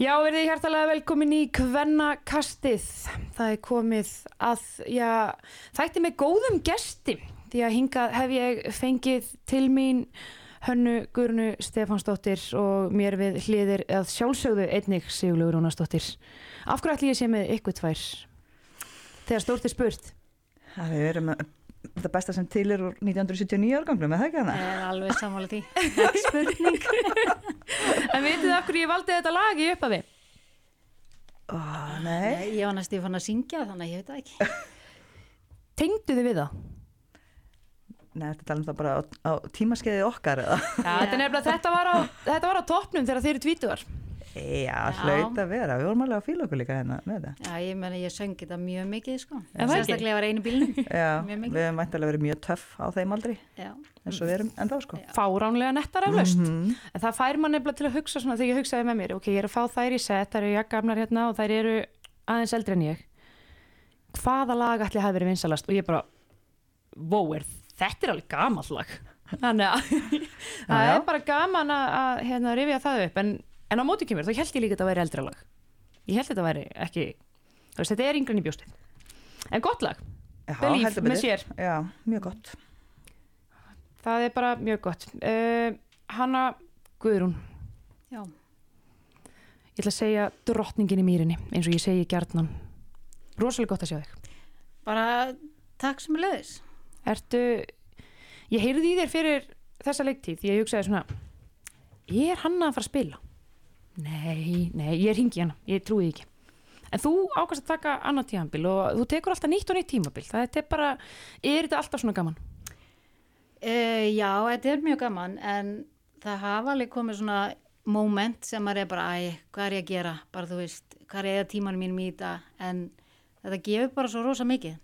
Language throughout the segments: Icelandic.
Já, verðið hjartalega velkomin í Kvennakastið. Það er komið að, já, þætti með góðum gesti. Því að hingað hef ég fengið til mín Hönnu Gurnu Stefansdóttir og mér við hliðir að sjálfsögðu einnig Sigurlegu Rúnasdóttir. Af hverju ætlum ég sé með ykkur tvær? Þegar stórt er spurt. Það við erum það besta sem til er úr 1979 árganglum, er það ekki hana? Það er alveg sammála því. Spurning. En vitið þið af hverju ég valdi þetta lag í upphafi? Ó, nei. Nei, ég var næstu fann að syngja þannig að ég veit það ekki. Tengdu þið við það? Nei, þetta tala um það bara á, á tímaskeiði okkar eða? Já, þetta, nefnilega, þetta, var á, þetta var á toppnum þegar þeir eru tvítuar. Já, hlaut að vera, við vorum alveg að fíla okkur líka hérna með þetta. Já, ég menna ég söngi þetta mjög mikið, sko. Það? Sérstaklega var einu bílnum. Já, við hefum væntalega verið mjög töff á þeim aldri, Já. eins og við erum ennþá sko. Fáránlega nettar eflaust. Mhm. En það fær mann nefnilega til að hugsa svona þegar ég hugsaði með mér, ok, ég er að fá þær í set, þær eru jakkamnar hérna og þær eru aðeins eldri en ég. Hvaða lag ætli hafi verið vinsalast? Og ég bara, wow, er, þetta er. Þannig að það já. er bara gaman að, að hérna, rifja það upp, en, en á móti kemur, þá held ég líka að þetta væri eldra lag. Ég held þetta væri ekki, þú veist, þetta er yngrein í bjóstið. En gott lag, heldur með betur. sér. Já, mjög gott. það er bara mjög gott. Uh, Hanna Guðrún, Já. Ég ætla að segja drottningin í mýrinni, eins og ég segi gjarnan. Rosalega gott að sjá þig. Bara takk sem er leiðis. Ertu, ég heyrði í þér fyrir þessa leiktíð, því ég hugsaði svona, er hann að fara að spila? Nei, nei, ég ringi hana, ég trúi ekki. En þú ákast að taka annað tímabil og þú tekur alltaf nýtt og nýtt tímabil. Það er bara, er þetta alltaf svona gaman? Uh, já, þetta er mjög gaman en það hafa alveg komið svona moment sem maður er bara, æ, hvað er ég að gera? Bara þú veist, hvað er ég að tímanum mínum í þetta? En þetta gefur bara svo rosa mikið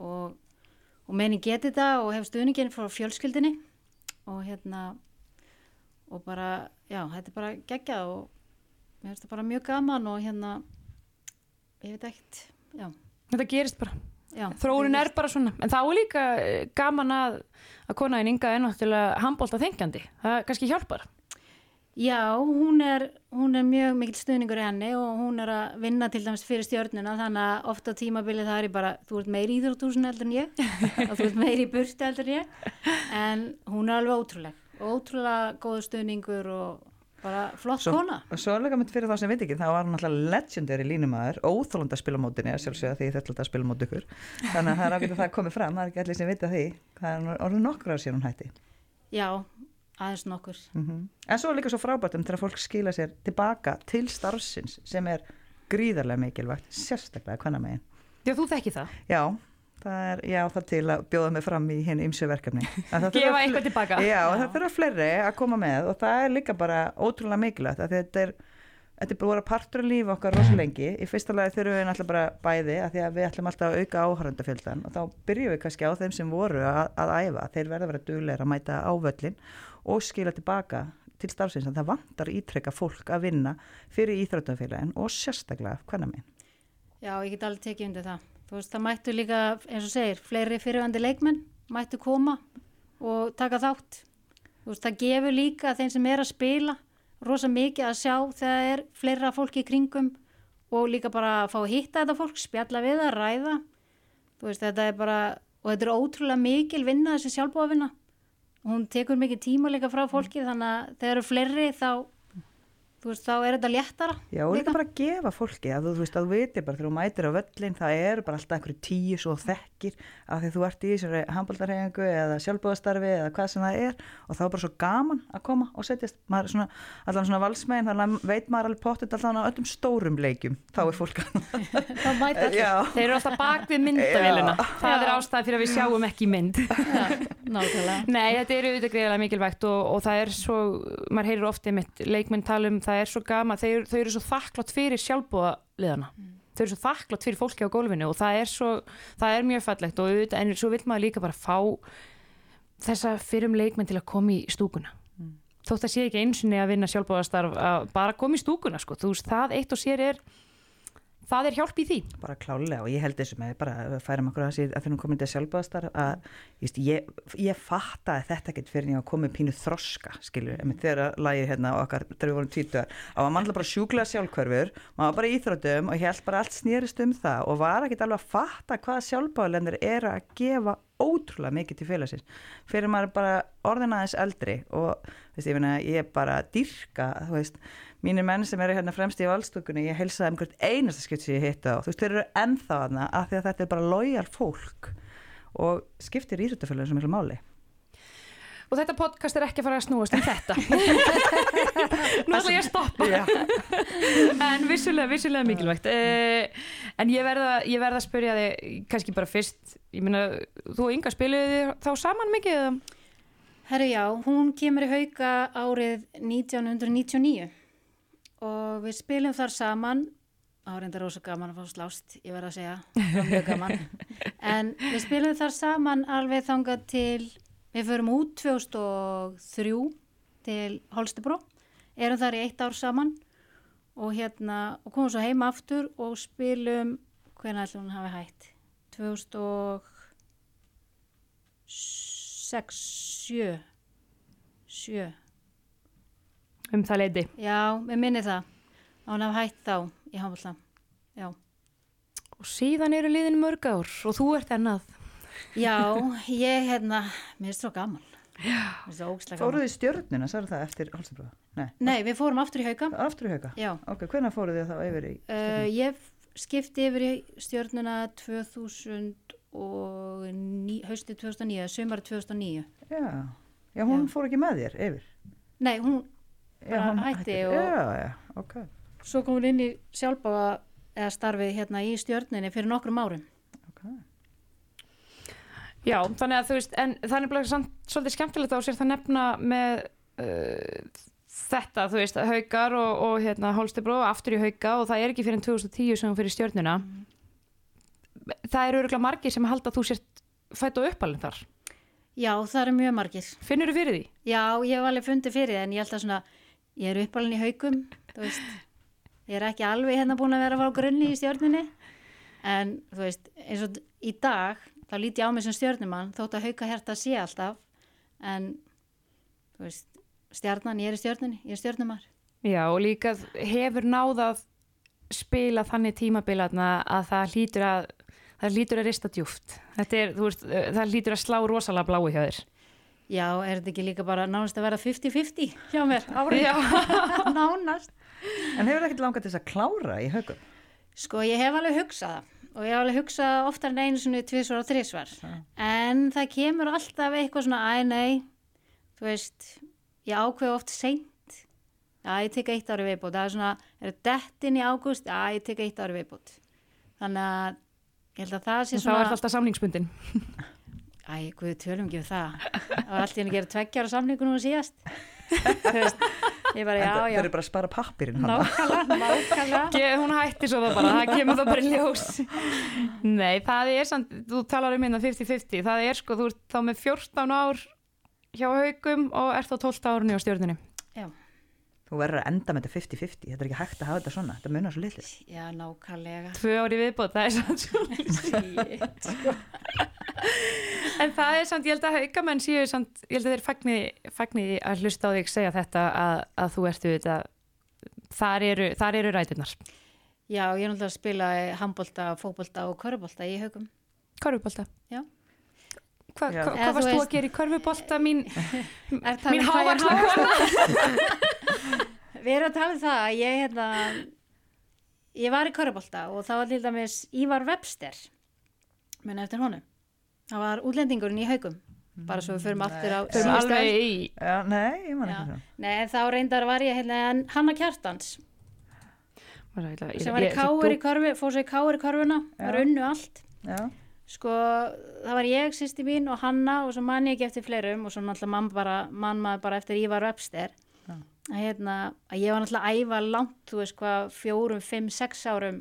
og, og meðin geti þetta og hef stuðningin frá fjölskyldinni og hérna og bara, já, þetta er bara geggjað og mér finnst það bara mjög gaman og hérna ég veit ekkert, já, Þetta gerist bara. Þróunin er bara svona. En þá er líka eh, gaman að, að konaðin Inga er náttúrulega handbólta þengjandi. Það kannski hjálpar. Já, hún er, hún er mjög mikil stuðningur í henni og hún er að vinna til dæmis fyrir stjörnuna þannig að ofta á tímabili það er bara, þú ert meiri íþróttúsin heldur en ég og þú ert meiri í burti heldur en ég en hún er alveg ótrúleg, ótrúlega góður stuðningur og bara flott Svo, kona. og svo líka mitt fyrir þá sem veit ekki, þá var hann alltaf legendary línumæður, óþólandi að spila á mótinni, að sjálfsögða því þetta alltaf að spila á móti ykkur. Þannig að það er ágætt að það komið fram, það er ekki allir sem vita því, það er orðið nokkur ár síðan hún hætti. Já, aðeins nokkur. Mm En svo er líka svo frábært um þegar fólk skila sér tilbaka til starfsins sem er gríðarlega mikilvægt, sérstaklega hvenna megin. Já, þú þekki það. Já, það er, já, það til að bjóða mig fram í henni ymsu verkefni. En það þurfa Gefa eitthvað tilbaka. Já, Já. það þurfa fleiri að koma með og það er líka bara ótrúlega mikilvægt að þetta er, þetta er bara partur af lífi okkar rosa lengi. Í fyrsta lagi þurfum við náttúrulega bara bæði að því að við ætlum alltaf að auka áhörandafjöldan og þá byrjum við kannski á þeim sem voru að, að æfa. Þeir verða að vera dugleira að mæta á völlin og skila tilbaka til starfsins að það vantar ítrekka fólk að vinna fyrir íþróttafélagin og sérstaklega hvernig minn. Já, ég get alveg tekið undir það. Þú veist, það mættu líka, eins og segir, fleiri fyrirvændi leikmenn mættu koma og taka þátt. Þú veist, það gefur líka þeim sem er að spila rosa mikið að sjá þegar er fleira fólki í kringum og líka bara að fá að hitta þetta fólk, spjalla við það, ræða. Þú veist, þetta er bara, og þetta er ótrúlega mikil vinna þessi sjálfbúavinna. Hún tekur mikið tíma líka frá fólki þannig að þegar eru fleiri þá, þú veist, þá er þetta léttara. Já, og líka bara að gefa fólki að þú, þú veist að þú veitir bara þegar þú mætir á völlin það eru bara alltaf einhverju tíu svo þekkir að því þú ert í þessari handbóltarhefingu eða sjálfbóðastarfi eða hvað sem það er og þá er bara svo gaman að koma og setjast maður er svona, allan svona valsmegin þannig að veit maður alveg pottet allan á öllum stórum leikjum þá er fólk að Þá mæta allir. Þeir eru alltaf bak við myndavélina. Það er ástæði fyrir að það er svo, gama, þau, þau eru svo þakklátt fyrir sjálfbúðaliðana. Þau eru svo þakklátt fyrir fólki á gólfinu og það er svo, það er mjög fallegt og en svo vil maður líka bara fá þessa fyrum leikminn til að koma í stúkuna. Þótt að sé ekki einsinni að vinna sjálfbúðastarf að bara koma í stúkuna, sko. Þú veist, það eitt og sér er það er hjálp í því. Bara klálega og ég held þessu með bara að færum okkur að því að þegar hún komið til sjálfbáðastar að just, ég, ég fatta að þetta ekkert fyrir var komið pínu þroska skilju, en þegar að lagi hérna okkar þegar við vorum tvítuðar, að var mannlega bara sjúklega sjálfkverfur, maður bara íþrótum og ég held bara allt snýrist um það og var ekkert alveg að fatta hvað sjálfbáðalendur er að gefa ótrúlega mikið til félagsins. Fyrir maður bara orðin aðeins eldri og veist, ég, finna, ég er bara dyrka þú veist, mínir menn sem eru hérna fremst í valstökunni, ég heilsaði um hvert einasta skipt sem ég hitta á, þú veist, þeir eru ennþá af því að þetta er bara lojal fólk og skiptir íþjóttafélagin sem er máli og þetta podcast er ekki að fara að snúast um þetta. Nú ætla ég að stoppa. En vissulega, vissulega mikilvægt. Uh, en ég verða, ég verða að spyrja þig kannski bara fyrst. Ég meina, þú og Inga spiluðu þið þá saman mikið eða? Herru já, hún kemur í hauka árið 1999 og við spilum þar saman. Árið er rosa gaman að fá slást, ég verða að segja. Mjög gaman. En við spilum þar saman alveg þangað til við förum út 2003 til Holstebro erum þar í eitt ár saman og hérna og komum svo heima aftur og spilum hvernig ætlum hún hafi hægt 2006 7 7 um það leiti Já, við minni það. Að hún hafi hægt þá í Hámalla Já, og síðan eru liðin mörg ár og þú ert ennað Já ég hérna mér er svo gaman. Gaman. Fóruð í stjörnuna, sagði það eftir Hálsabróða? Nei, Nei, við fórum aftur í hauka. Aftur í hauka? Já, Ok, hvenær fóruð þið þá yfir í uh, ég skipti yfir í stjörnuna 2000 og ní, hausti 2009, sumari 2009 Já, já, hún Já. fór ekki með þér yfir? Nei, hún, Já, Bara hún hætti hætti. og- Já, já, ok. Svo kom hún inn í sjálfbáða eða starfið hérna í stjörnunni fyrir nokkrum árum. Ok. Já, þannig að þú veist, en það er nefnilega samt, svolítið skemmtilegt á sér það nefna með uh, þetta, þú veist, haukar og, og hérna, hólstibro aftur í hauka og það er ekki fyrir 2010 sem fyrir stjörnuna. Það eru örgulega margir sem halda að þú sért fætt og uppalinn þar. Já, það eru mjög margir Finnur þú fyrir því? Já, ég hef alveg fundið fyrir það en ég held að svona, ég er uppalinn í haukum, þú veist, ég er ekki alveg hérna búin að vera að fara á grunni í stjórninni, en þú veist, eins og í dag, þá líti ég á mig sem stjórnumann, þótt að hauka hérta sé alltaf, en þú veist, stjarnan, ég er í stjórninni, ég er stjórnumar. Já, og líka hefur náðað spila þannig tímabilaðna að það hlýtur að það hlýtur að rista djúft. Þetta er, þú veist, uh, það hlýtur að slá rosalega blái hjá þér. Já, er þetta ekki líka bara nánast að vera 50-50 hjá mér árið? Já. nánast. En hefur ekkert langað til þess að klára í haugum? Sko, ég hef alveg hugsað það og ég hef alveg hugsað oftar en einu svona tvisvar og þrisvar. Já. En það kemur alltaf eitthvað svona, æ, nei, þú veist, ég ákveð oft seint. Já, ég tek eitt ári viðbót. Það er svona, er dettin í ágúst? Já, ég tek eitt ári viðbót. Þannig að ég held að það sé Og þá er svona... það alltaf samningsbundin. Æ, guð, tölum ekki um það. Það var alltaf að gera tveggjára samningu nú síðast. Þú veist, ég bara, já, já, eru bara að spara pappirinn hann. nákvæmlega, nákvæmlega. Hún hætti svo það bara, það kemur það bara í ljós Nei, það er samt, þú talar um hérna 50-50, það er sko, þú ert þá með 14 ár hjá haugum og ert á 12 árunni á stjórnunni Þú verður að enda með þetta 50-50. Þetta er ekki hægt að hafa þetta svona. Þetta munar svo litlu. Já, nákvæmlega. Tvö ári viðbót, það er sko. En það er samt, ég held að haugamenn séu samt, ég held að þeir fagni, fagni að hlusta á þig segja þetta að, að þú ertu þetta þar eru, þar eru ræturnar Já, ég er náttúrulega að spila handbólta, fókbólta og körubólta í haugum. Körfubólta Já. Hva, hva, Hvað varst þú veist- að gera í körfubólta mín, Er það mín hávarsla? Við erum að tala um það að ég, hérna, ég var í körubólta og það var til dæmis Ívar Webster, menn eftir honum. Það var útlendingurinn í haugum, bara svo við förum aftur á alveg Já, nei, ég man Já. ekki svona. Nei, þá reyndar var ég hérna, en Hanna Kjartans, sem var í káir í körfu, fór sér í káir í körfuna, var unnu allt. Já, Sko, það var ég, sýsti mín og Hanna og svo man ég ekki eftir fleirum og svo náttúrulega mann bara, mann maður bara eftir Ívar Webster. Að, hérna, að ég var náttúrulega æfa langt, þú veist hvað, fjórum, fimm, sex árum,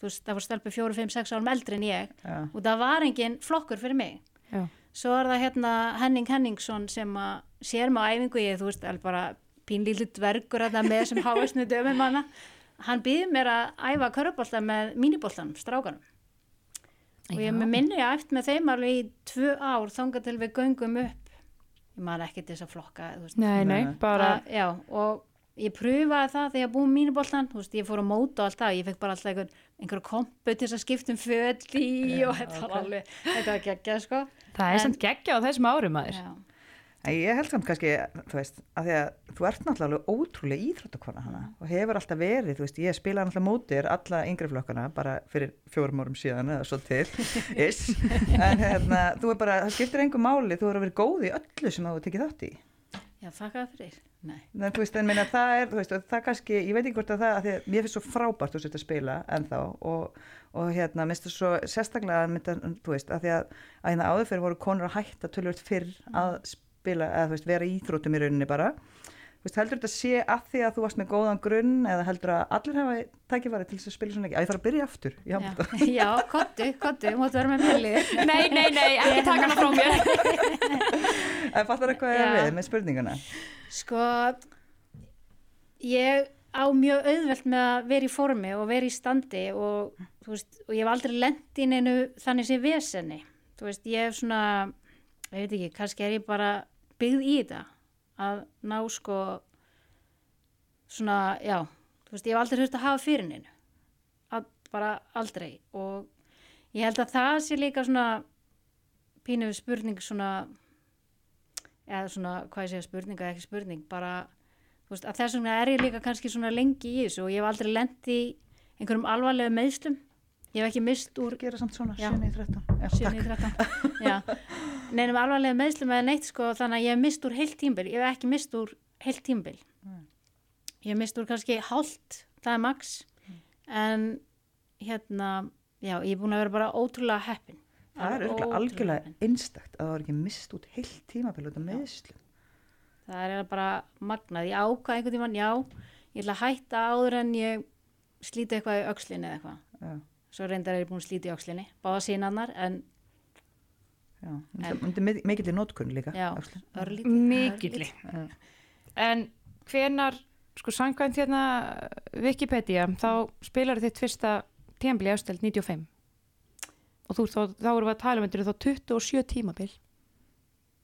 þú veist, það var stelpu fjórum, fimm, sex árum eldri en ég já. og það var engin flokkur fyrir mig. Já. Svo er það hérna Henning Henningsson sem að sér mig á æfingu ég, þú veist, alveg bara pínlítið dvergur að það með sem hávæsnu dömum hana. hann býði mér að æfa körubólta með míniboltanum, strákanum og ég minni að eftir með þeim alveg í tvö ár þangað til við göngum upp ég man ekki til þess að flokka þú veist. Nei, Nei. bara að, já, og ég pröfaði það þegar ég búið míniboltan, þú veist, ég fór að móta og allt það, ég fekk bara alltaf einhver, einhver kompu til þess að skipta um föt í og þetta var alveg, þetta var geggjað sko. Það er samt geggja á þessum árum maður. Já, En ég held samt kannski, þú veist, að því að þú ert náttúrulega ótrúlega íþróttakona hana og hefur alltaf verið, þú veist, ég spilaði náttúrulega mótir alla yngri flokkana bara fyrir fjórum árum síðan eða svo til, en hérna, þú er bara, það skiptir já, þakka fyrir Nei. En þú veist, en minna, það er, þú veist, og það kannski, ég veit ekki hvort að það, að því að mér finnst svo frábært þú sért að spila ennþá og, og hérna, minnst þú svo sérstaklega, mynda, þú veist, að því að, að hérna áður fyrir voru konur að hætta tölvöld fyrr að spila, eða þú veist, vera í íþrótum í rauninni bara. Þú veist, heldur þetta sé að því að þú varst með góðan grunn eða heldur að allir hafa tækifæri til þess að spila svona ekki? Að ég þarf að byrja aftur Já, já kottu, kottu, máttu vera með millið Nei, nei, nei, ekki taka hana frá mér Það fattar eitthvað er við með spurninguna. Sko, ég á mjög auðvelt með að vera í formi og vera í standi og, þú veist, og ég hef aldrei lent í neinu þannig sem vesenni. Þú veist, ég hef svona, ég veit ekki, kannski er ég bara byggð í þetta að ná sko, svona, já, þú veist, ég hef aldrei höfst að hafa fyrir neinu. Að, bara aldrei og ég held að það sé líka svona pínu spurning svona eða svona, hvað ég segja, spurning eða ekki spurning, bara, veist, að þess vegna er ég líka kannski svona lengi í þessu og ég hef aldrei lent í einhverjum alvarlega meðslum, ég hef ekki mist úr gera samt svona, Já. 7 í 13. Já, 7 í 13, já, neinum alvarlega meðslum eða neitt sko, þannig að ég hef mist úr heilt tímbil, ég hef ekki mist úr heilt tímbil, ég hef mist úr kannski hálft, það er max, en hérna, já, ég er búin að vera bara ótrúlega heppin. Það er algjörlega einstakt að það var ekki mist út heilt tímabil út af meðslum. Það er bara magnað. Ég ákvað einhvern tímann, já, ég ætla að hætta áður en ég slíti eitthvað í öxlinni eða eitthvað. Svo reyndar er ég búin að slíti í öxlinni, báða sínannar, en já. Undir mik- mikilli nótkunn líka. já, öxlin. örlítið. Mikilli Já. En hvenar, sko samkvæmt hérna Wikipedia, þá spilar þitt fyrsta tímabili ástöld 95 og þú, þá, þá erum við að tala um þetta þá 27 tímabil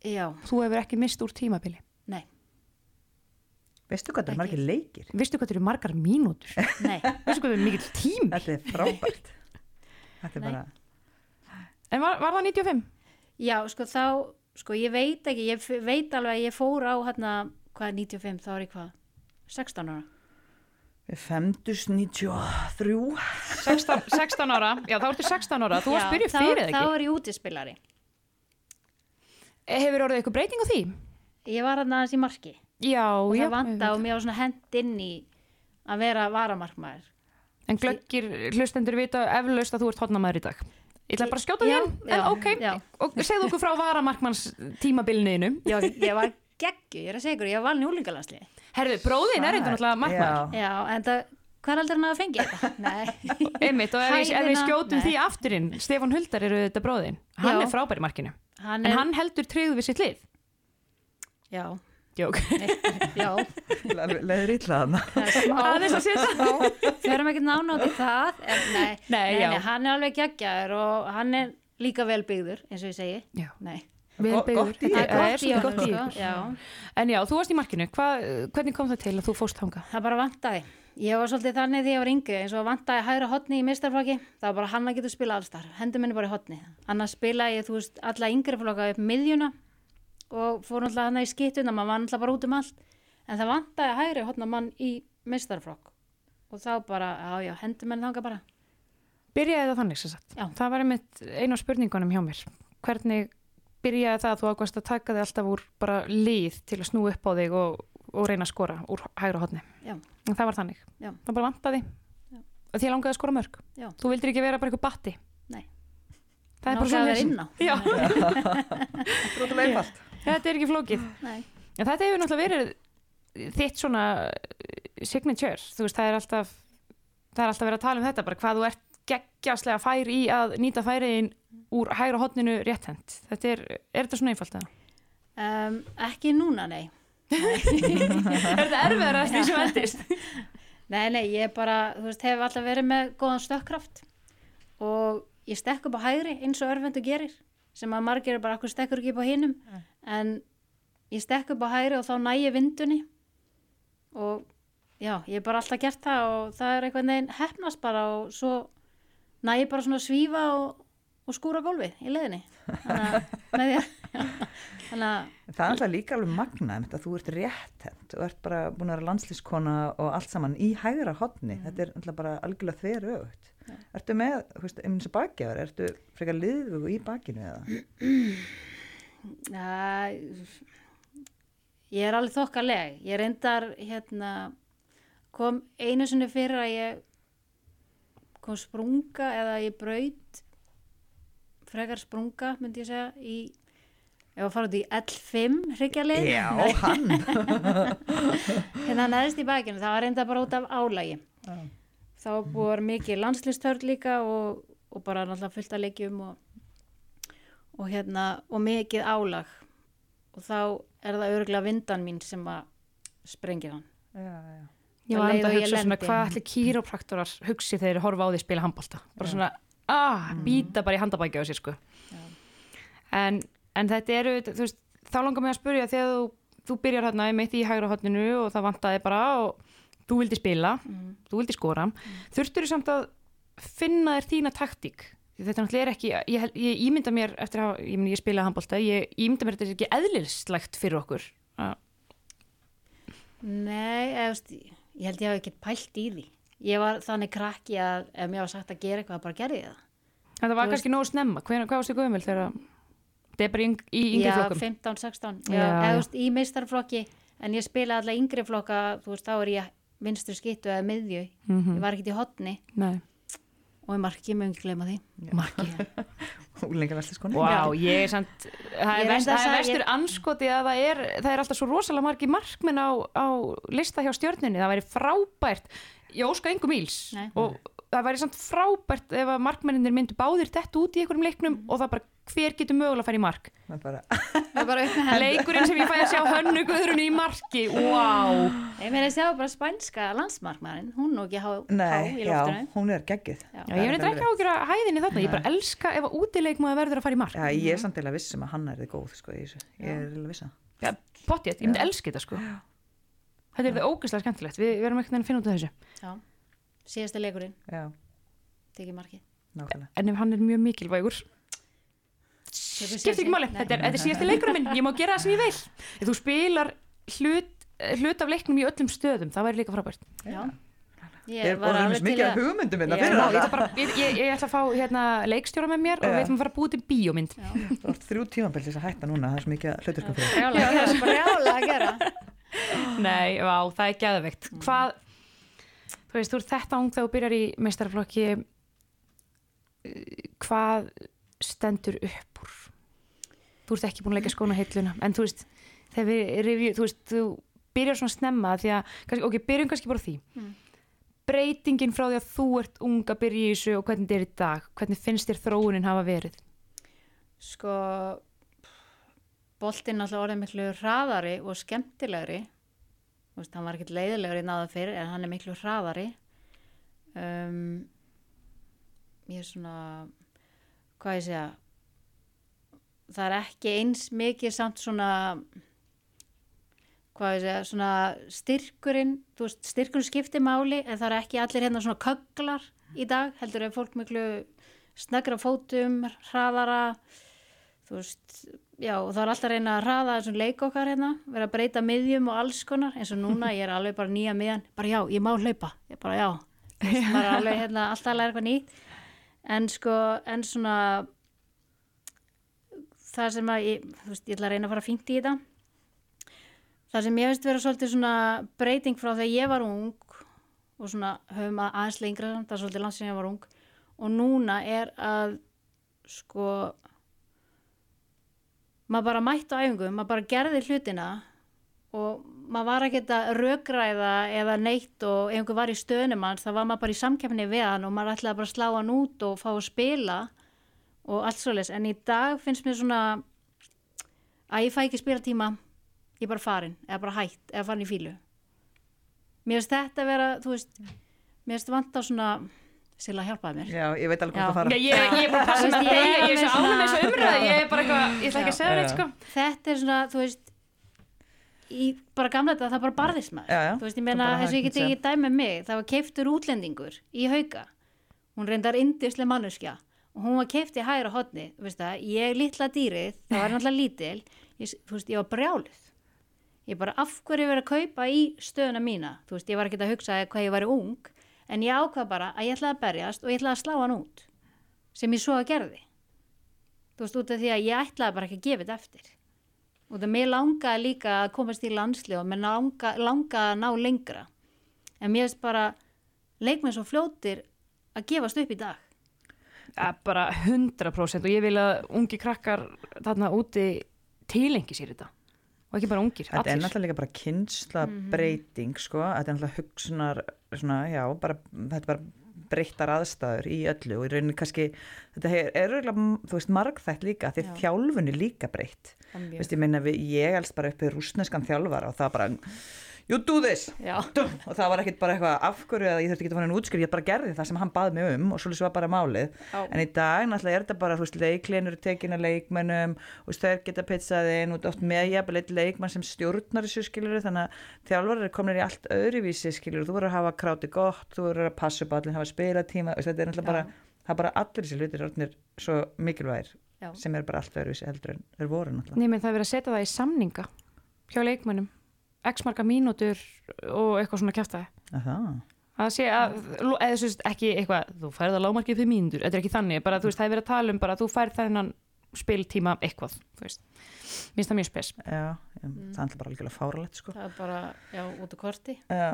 Já, þú hefur ekki mist úr tímabili nei, Veistu hvað það er margir leikir? Vistu hvað þetta eru margar mínútur? nei, Vistu hvað þetta eru mikill tím? Þetta er frábært. Þetta er Nei. bara, En var, var það 95? já, sko þá, sko ég veit ekki, ég veit alveg að ég fór á hérna, hvað er 95, þá er ég hvað, 16 ára. við femdust 93. 16, 16 ára, já þá ertu 16 ára þú varst Já, byrjuð þá- fyrir það Þá ekki er ég útispilari. Hefur orðið eitthvað breyting á því? Ég var hann aðeins í marki. Já, og já það vanda og mér var svona hend inn í að vera varamarkmaður En glöggir hlustendur vita eflaust að þú ert hodnamaður í dag. Ég ætla bara að skjóta þér, en já, ok. já. og segðu okkur frá varamarkmanns tímabilinu Já, ég var geggju, ég er að segja ykkur, ég var valin í úlingalansli Herðu, bróðin er eitthvað náttúrulega markmaður. Já, en það, hvað er aldrei hann að fengja þetta? Nei, Einmitt, og ef við, ef við Hæðina- skjótum Nei. því afturinn Stefán Huldar eru þetta bróðin Hann Já. er frábær í markinu. Hann En er, hann heldur tryggðu við sitt lið. Já, Jók já, Leður illa þarna. það er setja smá, förum ekki nána út í það, en nei, Nei, já. hann er alveg geggjaður og hann er líka vel byggður, eins og ég segi, Já, nei, vel Gott- byggður. gott í sko, En já, þú varst í markinu, Hva, hvernig kom það til að þú fóst þanga? það bara vantaði. Ég var svolítið þannig því ég var yngri, eins og vantaði hægra hotni í mistarflokki, það var bara hann að geta spila allstar, hendur minni bara í hotni. Annars spilaði ég, þú veist, alla yngri flokka upp miðjuna og fór náttúrulega hann í skiptuna, maður var náttúrulega bara út um allt, en það vantaði hægri hotna mann í mistarflokk og þá bara, já, já, hendur minni þanga bara. Byrjaði það þannig sem sagt? Já. Það var einmitt einu af spurningunum hjá mér. Hvernig byrjaði það að þú ákvæmst að taka þig alltaf úr bara lið til að snú upp á þig og, og reyna að skora úr hægra hodni? Já. En það var þannig? Já. Það bara vantaði? Já. Og því að langaði að skora mörg? Já. Þú vildir ekki vera bara eitthvað batti? Nei. Það er bara Langaði að vera þetta er ekki flókið. Nei. En þetta hefur náttúrulega verið þitt svona signature. Þú veist, það er alltaf, það er alltaf verið að tala um þetta bara hvað þú ert geggjastlega fær í að nýta færiðin úr hægra hodninu rétthend. Þetta er, er þetta svona einfalt eða? Um, ekki núna, nei. er þetta erfiðar að því sem endist? Nei, nei, ég bara, þú veist, hef alltaf verið með góðan stökkkraft og ég stekk upp á hægri eins og örvendu gerir sem að margir er bara akkur stekkur ekki upp á hinum en ég stekk upp á hægri og þá næ ég vindunni og já, ég hef bara alltaf gert það og það er einhvern veginn hefnast bara og svo næ ég bara svona svífa og, og skúra gólfið í leðinni þannig að, þannig að, Það er alltaf líka alveg magna að þú ert rétthend og ert bara búin að vera landslískona og allt saman í hægra hodni. Þetta er alltaf bara algjörlega þver auðvögt. Ertu með, um þessu bakgjafar, ertu frekar liðvögu í bakinu eða? ég er alveg þokkaleg ég reyndar hérna kom einu sinni fyrir að ég kom sprunga eða ég braut frekar sprunga myndi ég segja í ef að fara út í L5 hryggjalið Já, hann. hérna neðist í bakinu, það var reynda bara út af álægi Já. þá búið mikið landslistörn líka og, og bara náttúrulega fullt að leikjum og, og hérna og mikið álag. Og þá er það örgulega vindan mín sem að sprengir hann. Já, já. Ég var enda að hugsa svona hvað ætli kýrópraktorar hugsi þegar þeir horfa á því spila handbólta bara svona, ah, býta bara í handabækja á sér sko. En, en þetta eru, þú veist þá langar mig að spurja þegar þú, þú byrjar hérna mitt í hægra hotninu og það vantaði bara og þú vildi spila þú vildi skora, þurftur þú samt að finna þér þína taktík þetta náttúrulega er ekki, ég, ég ímynda mér eftir að, ég, ég spila handbólta ég ímynda mér þetta er ekki eðlislegt fyrir okkur að Nei, eða, veist, ég held ég hafi ekkert pælt í því. Ég var þannig krakki að ef mér var sagt að gera eitthvað bara gerði ég það. En það var Þú kannski nógu snemma, Hven, hvað varstu gömul þegar það er bara í, yng- í yngri Já, flokkum? 15, 16 Já, já, eða, já. þú veist, í meistarflokki en ég spila alltaf yngri flokka þú veist, þá er ég vinstri skittu eða miðju. Mhm. ég var ekkert í hotni Nei, og í marki, ég mun ekki gleyma því marki. Úlenga vesliskoni. Vá, ég er samt, það Ég er, vest, það er vestur anskoti að það er, það er alltaf svo rosalega margi markmenn á, á lista hjá stjörninni, það væri frábært, ég óska engum íls Nei. og það væri samt frábært ef að markmenninir myndu báðir dett út í einhverjum leiknum og það bara hver getur mögulega að fara í mark. Bara, Leikurinn sem ég fæ að sjá hönnu guðrunni í marki, wow. Ég meina að sjá bara spænska landsmarkmaðurinn. Hún nú ekki há, há nei, í já, loftinu. hún er geggið. Já. Ég er eitthvað ekki ágjur að hæðinni þarna, ég bara elska ef að útileikmaður verður að fara í mark. Já, ég er samt eða vissum að hann er þið góð, sko, í þessu. Ég er eða vissa. Ja, pottið, ég myndi elska þetta sko. Þetta er það ógeðslega skemmtilegt. Við við erum ekkert að finna út af þessu. Síðasta leikurinn, tekið markið. Nákvæmlega. en ef hann er mjög mikilvægur skiptir ekki máli, þetta er, er síðasti leikurinn minn. Ég má gera það sem ég vil. Ef þú spilar hlut, hlut af leiknum í öllum stöðum það væri líka frábært. Já, Ég er var bara alveg til mikið að hugmyndum minna Já. fyrir það. ég, ég, ég ætla að fá hérna, leikstjóra með mér og Já. við ætlum að fara að búið til bíómynd Þú ert þrjú tímabill til þess að hætta núna, það er svo mikið hluturkum fyrir. Brjála að gera, brjála að gera. Nei, vá, það er gæðveikt hvað, þú veist, þú ert þetta ung þegar þú byrjar í meistarflokki eh, hvað stendur upp úr. Þú ert ekki búin að leika skóna heilluna en þú veist, review, þú veist, þú byrjar svona snemma því að, ok, byrjum kannski bara því. Mm. breytingin frá því að þú ert ung að byrja í þessu og hvernig þetta er í dag? Hvernig finnst þér þróunin hafa verið? Sko boltinn alltaf orðið miklu hraðari og skemmtilegri. Þú veist, hann var ekkert leiðilegri náða fyrir en hann er miklu hraðari. Um, ég er svona hvað ég segja það er ekki eins mikið samt svona hvað ég segja, svona styrkurinn þú veist, styrkurinn skiptir máli en það er ekki allir hérna svona kögglar í dag, heldur er fólk miklu snöggra fótum, hraðara þú veist, já og það er alltaf að reyna að hraða þessum leik okkar hérna, vera að breyta miðjum og alls konar, eins og núna ég er alveg bara nýja miðjan, bara já, ég má hlaupa ég bara já, þú veist, maður er alveg hérna alltaf að læra eitthvað nýtt en sko, en svona það sem að ég, þú veist, ég ætla að reyna að fara fínt í þetta. Það sem ég veist vera svolítið svona breyting frá þegar ég var ung og svona höfum að aðeins lengra það er svolítið langt sem ég var ung og núna er að sko maður bara mætti á æfingum, maður bara gerði hlutina og maður var ekki að rökræða eða neitt og einhver var í stöðnum hans þá var maður bara í samkeppni við hann og maður ætlaði bara að slá hann út og fá að spila og allt svoleiðis. En í dag finnst mér svona að ég fæ ekki spila tíma ég er bara farin, eða bara hætt eða farin í fílu mér finnst þetta vera, þú veist mér finnst vant á svona Silla hjálpaði mér. Já, ég veit alveg hvað það fara. Já, ég, ég er bara að Þú með það, ég er svo ánum með þessu umræðu, ég er bara eitthvað, ég ætla ekki að segja neitt, sko. þetta er svona, þú veist í bara gamla þetta, það bara barðist maður Já, já. þú veist, ég meina, þess að ég hægt get ekki dæmi um mig það var keiftur útlendingur í hauka. Hún reyndar indislega manneskja. Og hún var keift í hægra hodni það, ég litla dýrið, það var náttúrulega lítil. Ég, þú veist, ég var brjálið ég bara af hverju verið að kaupa í stöðuna mína, þú veist, ég var ekki að hugsa hvað ég væri ung, en ég ákvað bara að ég ætlaði að berjast og ég ætlaði að slá hann út sem ég svo að gerði. Þú veist, út af því að ég ætlaði bara ekki að gefa þetta eftir og það mér langaði líka að komast í landslið og mér langa, langaði að ná lengra. En mér finnst bara leikmenn svo fljótir að gefast upp í dag. Ja, bara 100% og ég vil að ungi krakkar þarna úti tilengi sér þetta. Og ekki bara ungir, Þetta er allir. náttúrulega bara kynsla breyting sko, þetta er náttúrulega hugsunar svona, já, bara, þetta er bara breyttar aðstæður í öllu og í rauninni kannski, þetta er, er þú veist, margþætt líka, því Já. þjálfunni líka breytt, ég meina við, ég elst bara uppi rúsneskan þjálfara og það bara, you do this. Og það var ekkit bara eitthvað afhverju að ég þurfti ekki að fara henni útskýr, ég bara gerði það sem hann baði mig um og svolítið var bara málið. Já. en í dag náttúrulega er þetta bara, þú veist, leiklinur tekin að leikmennum, veist, þeir geta pizzaði inn og oft með jafnvel eitt leikmann sem stjórnar þessu skilur þannig að þjálfarar er komin í allt öðruvísi skilur þú verður að hafa kráti gott, þú verður að passa upp allir, hafa spilatíma, þetta er náttúrulega bara er bara allir þessi hlutir svo mikilvægir Já. sem er bara allt öðruvísi heldur en þeir voru náttúrulega. Nei, menn það er verið að setja það í samninga hjá leikmönnum, x marga mínútur og eitthvað svona kjæftæði. Að Það, sé að, eða þú veist ekki eitthvað, þú færð að lágmarkið fyrir mínútur, þetta er ekki þannig, bara þú veist, það er verið að tala um bara þú færð þennan spiltíma eitthvað, þú veist. Minnst það mjög spes. já, já það er bara algjörlega fáralegt sko það er bara, já, út á korti Já,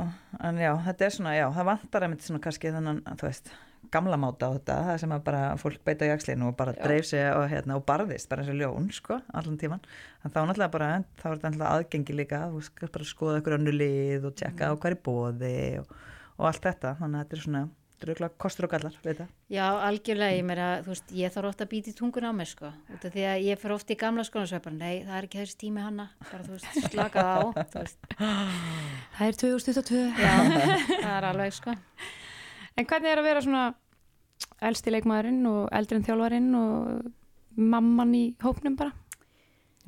en já, þetta er svona, já, það vantar einmitt svona kannski þannig, þú veist, gamla máta á þetta, það sem að bara fólk beita í axlinu og bara Já. dreif sig og, hérna, og barðist, bara eins og ljón, sko, allan tíman. En þá náttúrulega bara, þá er þetta náttúrulega aðgengi líka, þú veist, bara skoða ykkur önnu lið og tjekka á hvað er í bóði og, og allt þetta, þannig að þetta er svona, auðvitað kostur og gallar, veit það. Já, algjörlega, ég meira, þú veist, ég þarf ofta að býta í tungun á mig, sko, út af því að ég fyrir ofta í gamla skólan og svo er bara, nei, það er ekki þessi tími hanna, bara, þú veist, slaka á, þú veist, Það er 2022. já, það er alveg, sko. En hvernig er að vera svona elsti leikmaðurinn og eldri en þjálfarinn og mamman í hópnum bara?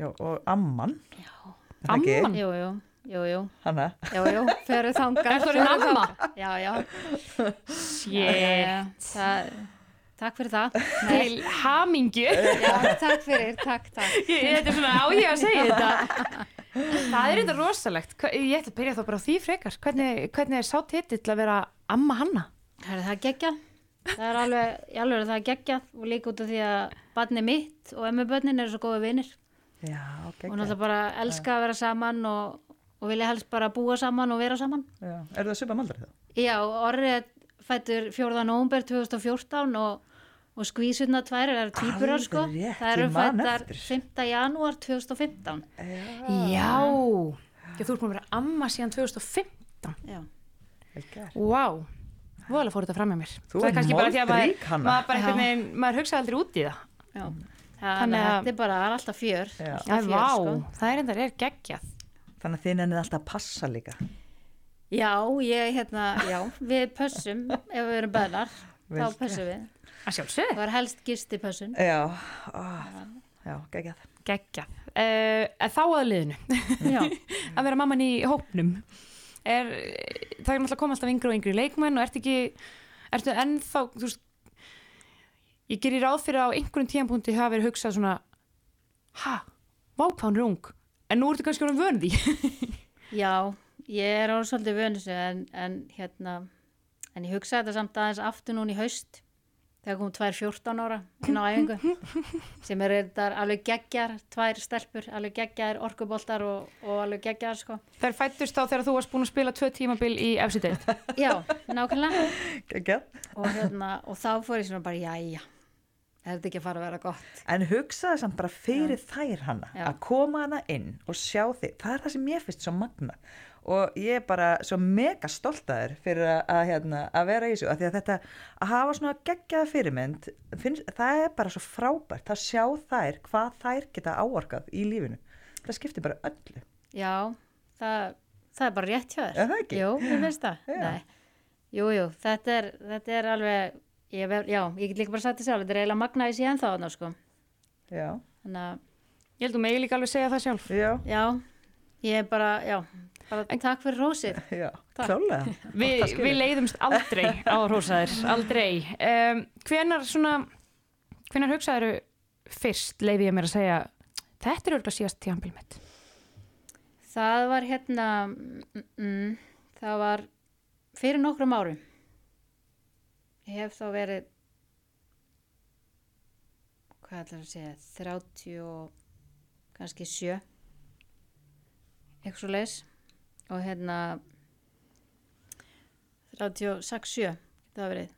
Já, og amman, Já? Amman? jú, jú, jú, jú, Hanna, jú, jú, fyrir þangað. Er það förum amma? þangað. Já, já, það, takk fyrir það. Til hamingju. já, takk fyrir, takk, takk. Ég- Þetta er svona á ég að segja þetta. Það er þetta rosalegt. Hva- Ég ætla að byrja þá bara á því frekar. Hvernig, hvernig er sá titill að vera amma hanna? Það er það geggjað. Það er alveg, ég alveg það er geggjað og líka út af því að barni mitt og emmi börnin eru svo góði vinir já, og náttúrulega bara elska að vera saman og, og vilja helst bara búa saman og vera saman. já, er það svipað maldri þá? Já, orðið er fættur 4. nóvumber 2014 og, og skvísurna tvær eru týpurar sko. Það eru fættar eftir. 5. janúar 2015. Já. Já, þú ert búin að vera amma síðan 2015. Já. Vá. Voðalega fór þetta fram með mér. Þú Það er ert kannski bara því að maður, moldrík, Hanna. maður maður hugsa aldrei út í það. já. Þannig Þannig að þetta er bara, það er alltaf fjör. Já. alltaf fjör, vá, sko. það er endar er geggjað. Þannig að þið nennið alltaf að passa líka. Já, ég, hérna, já, við pössum ef við erum Vel þá pössum við. Það var helst gisti pössun. Já, já, geggjað. Geggjað. Uh, þá að liðinu. Já, að vera mamman í hópnum. Er, það er náttúrulega að koma alltaf yngri og yngri leikmenn og ertu ekki, ertu ennþá, þú veist, ég gerir ráð fyrir að á einhverjum tíðanpunkti hafa verið hugsað svona, ha, vápán er ung, en nú ertu kannski orðin vön því. já, ég er orðið svolítið vönusu en, en hérna, en ég hugsaði þetta samt aðeins aftur núna í haust þegar kom tvær 14 ára inn á æfingu sem er þetta alveg geggjar, tvær stelpur, alveg geggjar orkuboltar og, og alveg geggjar sko. Þær fættust þá þegar þú varst búin að spila tvö tímabil í efsi deild. Já, nákvæmlega. Geggjað. Og, hérna, og þá fór ég svona bara, jæja, er þetta ekki að fara að vera gott? En hugsaði samt bara fyrir þær hana Já. að koma hana inn og sjá þig. Það er það sem ég finnst svo magna. Og ég er bara svo mega stolt að þér fyrir að, að, hérna, að vera í þessu. Af því að þetta að hafa svona geggjaða fyrirmynd, finnst, það er bara svo frábært. Það sjá þær hvað þær geta áorkað í lífinu. Það skiptir bara öllu. Já, það, það er bara rétt hjá þér. Er það ekki? Jú, ég veist það. Nei. Jú, jú, þetta er, þetta er alveg, ég, ver, já, ég get líka bara sagt þetta sjálf, þetta er eiginlega magnaði síðan þá, þarna, sko. Já, Þannig að, Ég held að megi líka alveg segja það sjálf. já, já, ég er bara, já, bara takk fyrir rósið. já, Takk. klálega. Vi, Það skilur. við leiðumst aldrei á rósaðir, aldrei. Um, hvenar svona, hvenar hugsaður fyrst, leiði ég mér að segja, þetta er örgulega síðast tíðanbíl mitt. Það var hérna, mm, mm, það var fyrir nokkrum árum. Ég hef þá verið, hvað ætlar að segja, 30 og kannski 7, eitthvað svo leis. Og hérna, 36, 7, það verið.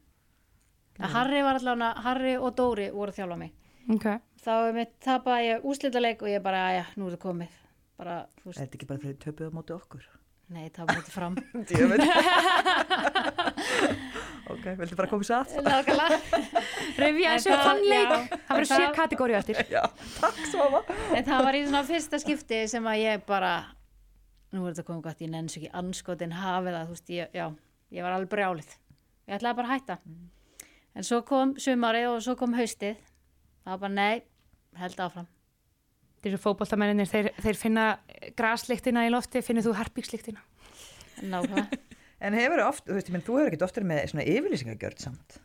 Mm. Harry var allavega, Harry og Dóri voru að þjálfa mig. Ok. Þá er mitt tapaði ég úslitaleik og ég bara, já, nú er það komið. Bara, þú Er þetta ekki bara fyrir töpuð á móti okkur? nei, tapaði þetta fram. Ok, viltu bara sér að? Nákvæmlega. Revja þessu það- þann leik, já, það verður sér kategóri eftir. Já, takk Svava. En það var í svona fyrsta skipti sem að ég bara, nú er þetta komið gott, ég nenns ekki anskotin hafið það, þú veist, ég, já, ég var alveg brjálið. Ég ætlaði bara að hætta. En svo kom sumarið og svo kom haustið. Það var bara, nei, held áfram. Þessu fótboltamennir, þeir, þeir finna graslíktina í lofti, finnir þú herpíkslíktina. Nákvæmlega. En hefur oft, þú veist, ég menn, þú hefur ekkert oftar með svona yfirlýsingagjörð samt.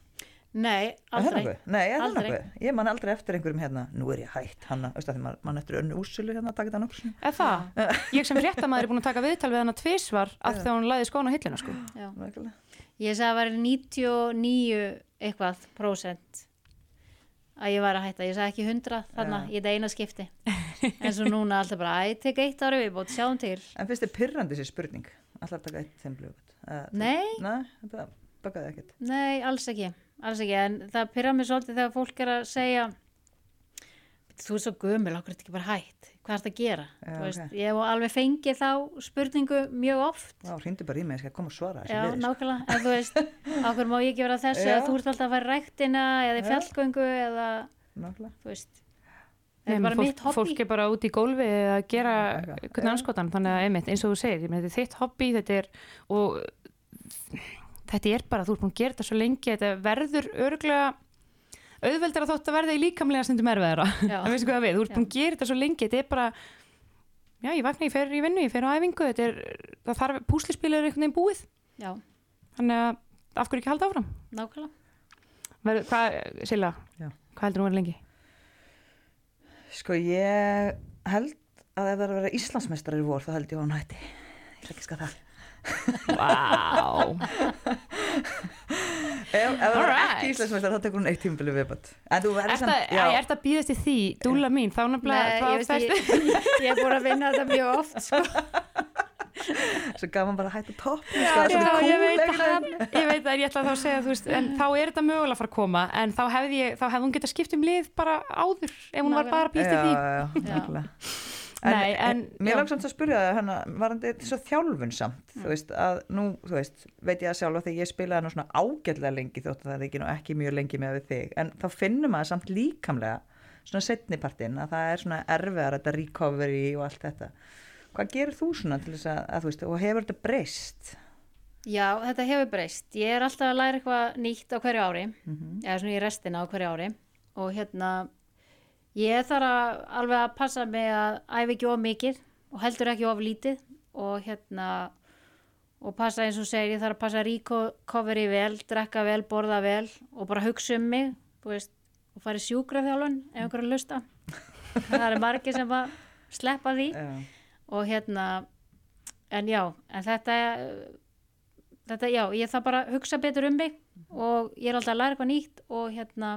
Nei, Er aldrei. Nei, er Aldrei. Ég man aldrei eftir einhverjum hérna, nú er ég hætt hanna, veist það, því maður man eftir önnu úrsölu hérna að taka þetta nokkur. Eða það? Ég sem fréttamaður er búin að taka viðtal við hana tvísvar að þegar hún laði skóna á hillina, sko. Já. Nákvæmlega. Ég sagði að það var 99 eitthvað prósent að ég var að hætta. Ég sagði ekki 100 þarna Já. í þetta eina skipti. En svo núna alltaf bara, æ, tek eitt ári viðbót, sjáum til. En finnst þið pyrrandi sér spurning? Alltaf taka eitt þeim blögut. Nei. Nei, þetta bakaði ekkert. Nei, alls ekki, alls ekki, en það pyrra mig svolítið þegar fólk er að segja þú er svo gömul, okkur er þetta ekki bara hætt? Hvað er þetta að gera? Já, Þú veist, ok. Ég hef alveg fengið þá spurningu mjög oft. Já, hrýndu bara í mig, ég skal koma og svara Já, nákvæmlega, en þú veist okkur má ég ekki vera þessu að þú ert alltaf að fara ræktina eða í fjallgöngu eða, Nákvæmlega. þú veist Nei, er fólk, mitt hobby. fólk er bara út í gólfi að gera hvernig anskotan, þannig að einmitt, eins og þú segir, þetta er þitt hobby, þetta er og þetta er bara, þú ert búin að gera þetta svo lengi þetta verður örgulega auðveldar að þótt að verða í líkamlega stundum erfiðara, það veistu hvað það við. Þú ert búin að gera þetta svo lengi, þetta er bara já, ég vakna, ég fer í vinnu, ég fer á æfingu þetta er, það þarf, púslispil er einhvern veginn búið. Já, þannig að, af hverju ekki halda áfram? Nákvæmlega. Verður, hvað, Silla, Já. hvað heldur þú að vera lengi? Sko ég held að ef það er að vera Íslandsmeistarar í vor þá held ég að hann hætti. Ég að. Vá Ef, ef það er Alright. ekki Íslandsmeistarar þá tekur hún eitt tímabili viðbætt. En þú verður Er það að býðast í því, dúla mín, þá nefnilega þá ég, ég, ég er búin að vinna þetta mjög oft sko. Svo gaf hann bara að hætta topp. Já, sko, já, ég veit það, ég veit það, ég ætla þá að segja, þú veist, en þá er þetta mögulega að fara að koma, en þá hefði ég, þá hefði hún getað skipt um lið bara áður, ef hún var bara að býðast í því. En, Nei, en- mér já. langt samt að spyrja það hérna, varandi svo þjálfun samt, Mm. þú veist, að nú, þú veist, veit ég að sjálfa þegar ég spilaði nú svona ágætlega lengi þótt að það er ekki, nú ekki mjög lengi með þig, en þá finnum maður samt líkamlega svona setnipartinn að það er svona erfiðar þetta recovery og allt þetta. Hvað gerir þú svona til þess að, að þú veist, og hefur þetta breyst? Já, þetta hefur breyst. Ég er alltaf að læra eitthvað nýtt á hverju ári, Mhm. eða svona í restina á hverju ári og hérna, ég þarf að alveg að passa mig að æfa ekki of mikið og heldur ekki of lítið og hérna, og passa eins og segir, ég þarf að passa recovery vel, drekka vel, borða vel og bara hugsa um mig, veist, og fara í sjúkrafjálun ef einhver er að lusta. Það er margir sem að sleppa því Já. og hérna en já, en þetta þetta já, ég þarf bara að hugsa betur um mig og ég er alltaf að læra eitthvað nýtt og hérna